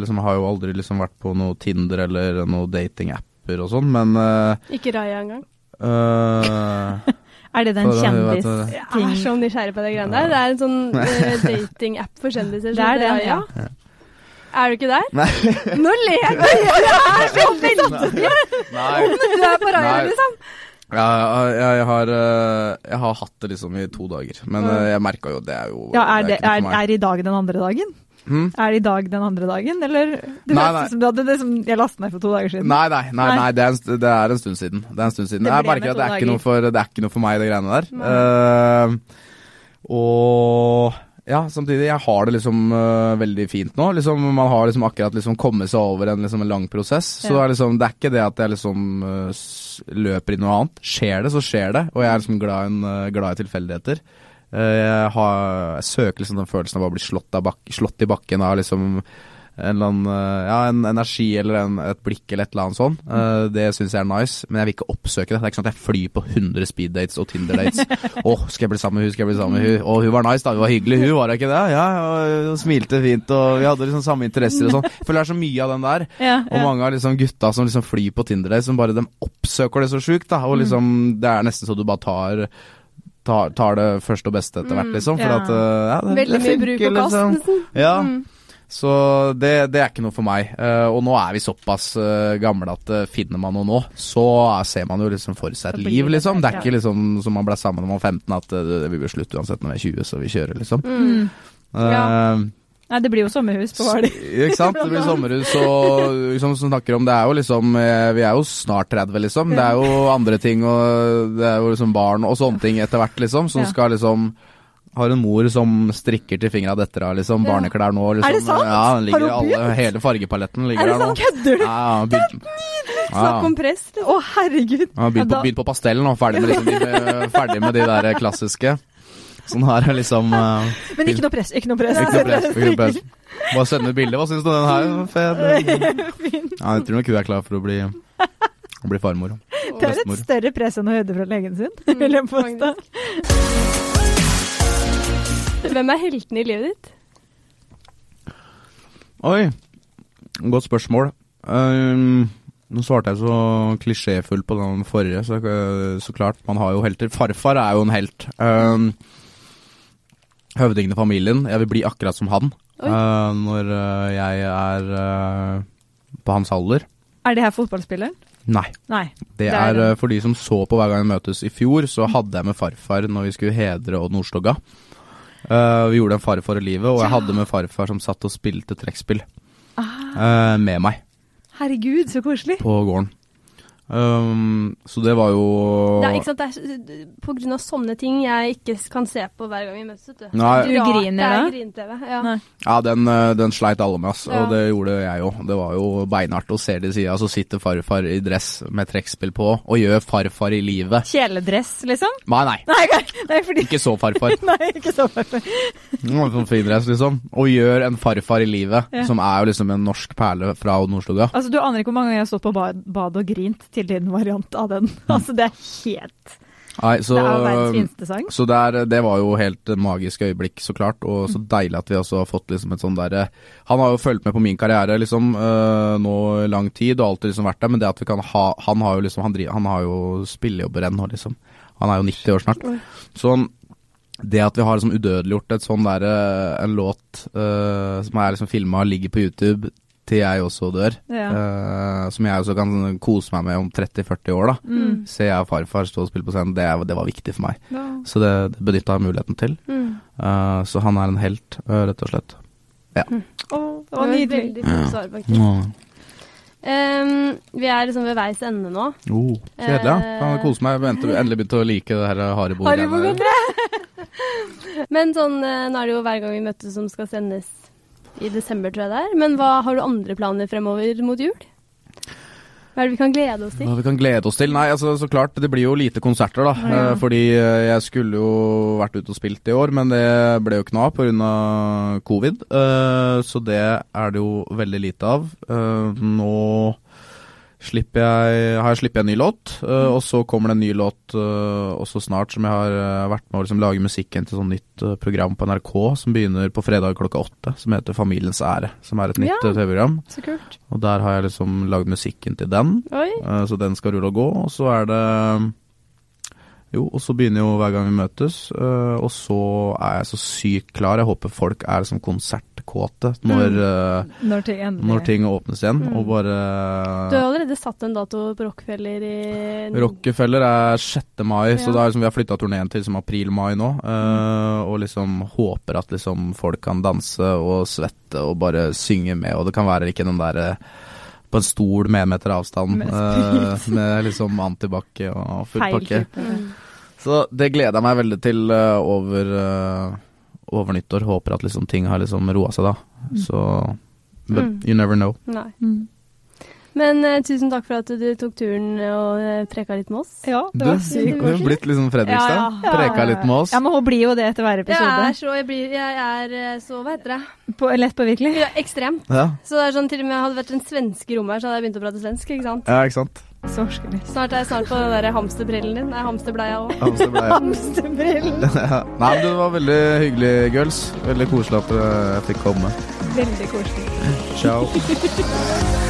liksom har jo aldri liksom vært på noe Tinder eller noe datingapper og sånn, men Ikke Raja engang. eh, Er det den For da, vet kjendisting? Jeg er så nysgjerrig på det greiene der. Det er en sånn uh, datingapp for kjendiser. Det er det, ja. Er du ikke der? Nei. Nå ler du! Jeg er så veldig Nei. Du er på Raja, liksom. Ja, jeg, jeg, har, eh, jeg har hatt det liksom i to dager, men eh, jeg merka jo det er jo Ja, er, det, er, er i dag den andre dagen? Hm? Er det i dag den andre dagen, eller? Du Nei, nei. som du hadde det som jeg lastet ned for to dager siden. Nei, nei, nei, Nei. det, er en, det er en stund siden. Det er en stund siden. Det Jeg merker at det er, for, det er ikke noe for meg, de greiene der. Eh, og ja, samtidig, jeg har det liksom uh, veldig fint nå. Liksom, man har liksom akkurat liksom kommet seg over en, liksom, en lang prosess. Så det er liksom, det er ikke det at jeg liksom uh, løper i noe annet. Skjer det, så skjer det. Og jeg er liksom glad, en, uh, glad i tilfeldigheter. Eh, jeg, har, jeg søker liksom den følelsen av å bli slått, bak, slått i bakken av liksom en eller annen eh, Ja, en energi eller en, et blikk eller et eller annet sånn. Eh, det syns jeg er nice, men jeg vil ikke oppsøke det. Det er ikke sånn at jeg flyr på 100 speeddates og Tinder-dates. Å, skal jeg bli sammen med hun, skal jeg bli sammen med hun? Å, hun var nice, da. Hun var hyggelig, hun, var hun ikke det? Ja, hun smilte fint, og vi hadde liksom samme interesser og sånn. Jeg føler det er så mye av den der. Ja, Og mange av liksom gutta som liksom flyr på Tinder-dates, som bare de oppsøker det så sjukt, da. Og liksom, det er nesten så du bare tar Tar, tar det første og beste etter hvert, Mm, liksom. For ja. at eh, ja, det, Veldig mye bruk og kast, liksom. Ja. Mm. Så det, det er ikke noe for meg. Uh, og nå er vi såpass uh, gamle at uh, finner man noe nå, så ser man jo liksom for seg et liv, liksom. Det er ikke liksom som man ble sammen om man var 15, at vi blir slutt uansett når vi er 20, så vi kjører, liksom. Mm. Ja. Nei, det blir jo sommerhus på Hvaler. ikke sant? Det blir sommerhus og liksom, som snakker om Det er jo liksom eh, Vi er jo snart 30, liksom. Det er jo andre ting og det er jo liksom barn og sånne ting etter hvert, liksom, som Ja. skal liksom har en mor som strikker til fingra detter av liksom, Ja. barneklær nå. Liksom. Er det sant? Ja, den ligger Har i begynt? alle, hele fargepaletten ligger der nå. Er det sant? Kødder du? Ja, ja, begynt, Snakk om press. Å, herregud. Begynt, Ja, da- på, begynt på pastellen nå, ferdig med, liksom, de, ferdig med de der klassiske. Sånn her er liksom uh, Men ikke noe press. Ikke noe press. Ikke noe press. Ikke noe press. Bare send et bilde. Hva syns du om den her? Fet. Ja, jeg tror nok hun er klar for å bli, å bli farmor. Det er et større press enn å høre det fra legen sin, Mm, vil jeg påstå. Hvem er heltene i livet ditt? Oi, godt spørsmål. Um, nå svarte jeg så klisjéfullt på den forrige, så, så klart. Man har jo helter. Farfar er jo en helt. Um, høvdingen i familien. Jeg vil bli akkurat som han uh, når uh, jeg er uh, på hans alder. Er det her fotballspilleren? Nei. Nei. Det Det er er for de som så på hver gang vi møtes i fjor, så hadde jeg med farfar når vi skulle hedre Odd Nordstoga. Vi gjorde en Farfar i livet, og jeg hadde med farfar som satt og spilte trekkspill Ah, med meg herregud, så koselig. på gården. Um, så det var jo Ja, ikke sant? Det er på grunn av sånne ting jeg ikke kan se på hver gang vi møtes. vet Du Nei. Du griner det er da? Ja. Ja, den, uh, den sleit alle med, ass. Ja. Og det gjorde jeg jo. Det var jo beinhardt å se de sida, så sitter farfar i dress med trekkspill på og gjør farfar i livet. Kjeledress, liksom? Nei, nei. Nei, nei, fordi Ikke så farfar. Nei, ikke så farfar. Sånn fin dress, liksom. Og gjør en farfar i livet, Ja. som er jo liksom en norsk perle fra Nordstoga. Altså, du aner ikke hvor mange ganger jeg har stått på badet bad og grint til din variant av den. Altså, det er helt Nei, så, det er verdens fineste sang. så det, er, det var jo helt magisk øyeblikk, så klart. Og så deilig at vi også har fått liksom et sånn derre Han har jo fulgt med på min karriere liksom øh, nå lang tid og alltid liksom vært der, men det at vi kan ha Han har jo liksom Han, driver, han har jo spillejobber ennå, liksom. Han er jo 90 år snart. Så det at vi har liksom udødeliggjort et sånn der, øh, en låt uh, som er liksom filma ligger på YouTube til jeg også dør, Ja. Uh, som jeg også kan kose meg med om 30-40 år, da. Mm. Se jeg og farfar stå og spille på scenen, det, det var viktig for meg. Ja. Så det, det benytta jeg muligheten til. Mm. Uh, så han er en helt, uh, rett og slett. Å, Det det var nydelig. veldig fint svar, faktisk. Um, vi er liksom ved veis ende nå. Oh, kjedelig, ja. Kan kose meg. Venter du endelig begynte å like det her Haribo-greiene. Men sånn, nå er det jo hver gang vi møtes som skal sendes i desember, tror jeg det er. Men hva har du andre planer fremover mot jul? Hva er det vi kan glede oss til? Hva vi kan glede oss til? Nei, altså så klart, det blir jo lite konserter, da. Ja. Eh, fordi eh, jeg skulle jo vært ute og spilt i år, men det ble jo kna pga. covid. Eh, så det er det jo veldig lite av. Nå slipper jeg, har jeg sluppet en ny låt, uh, og så kommer det en ny låt uh, også snart som jeg har uh, vært med å liksom lage musikken til sånn nytt program på NRK som begynner på fredag klokka åtte, som heter Familiens ære. Som er et nytt Ja. TV-program. Så kult. Og der har jeg liksom lagd musikken til den. Så den skal rulle og gå, og så er det Jo, og så begynner jo hver gang vi møtes, eh, og så er jeg så sykt klar. Jeg håper folk er som konsertkåte når, mm. Når ting når ting åpnes igjen, Mm. og Du har allerede satt en dato på Rockefeller i Rockefeller er 6. mai, så Ja. det er liksom, vi har flytta turneen til liksom april-mai nå. Mm. og liksom håper at liksom folk kan danse og svette og bare synge med, og det kan være ikke den derre på en stol med en meter avstand Med eh, med liksom antibac og full feil pakke. type. Mm. Så det gleder jeg meg veldig til eh, over, eh, over nyttår. Håper at liksom ting har liksom roa seg da. Så But Mm. you never know. Nei. Mm. Men uh, tusen takk for at du tok turen og uh, preka litt med oss. Ja, det Du, var du er har blitt liksom Fredrikstad. Ja, ja. Preka litt med oss. Ja, men hun blir jo det etter hver Jeg er episode. så Jeg, blir, jeg er eh, så Hva heter det? På, lett påvirkelig. Ja, ekstremt. Ja, Så det er sånn til og med hadde vært en svenske i rommet her, så hadde jeg begynt å prate svensk, ikke sant? ja ikke sant. Så. Snart er jeg snart på den der hamsterbrillen din. Nei, hamsterbleia òg. Hamsterbrillen. Ja. Nei, men det var veldig hyggelig, girls. Veldig koselig at jeg fikk komme. Veldig koselig. Ciao.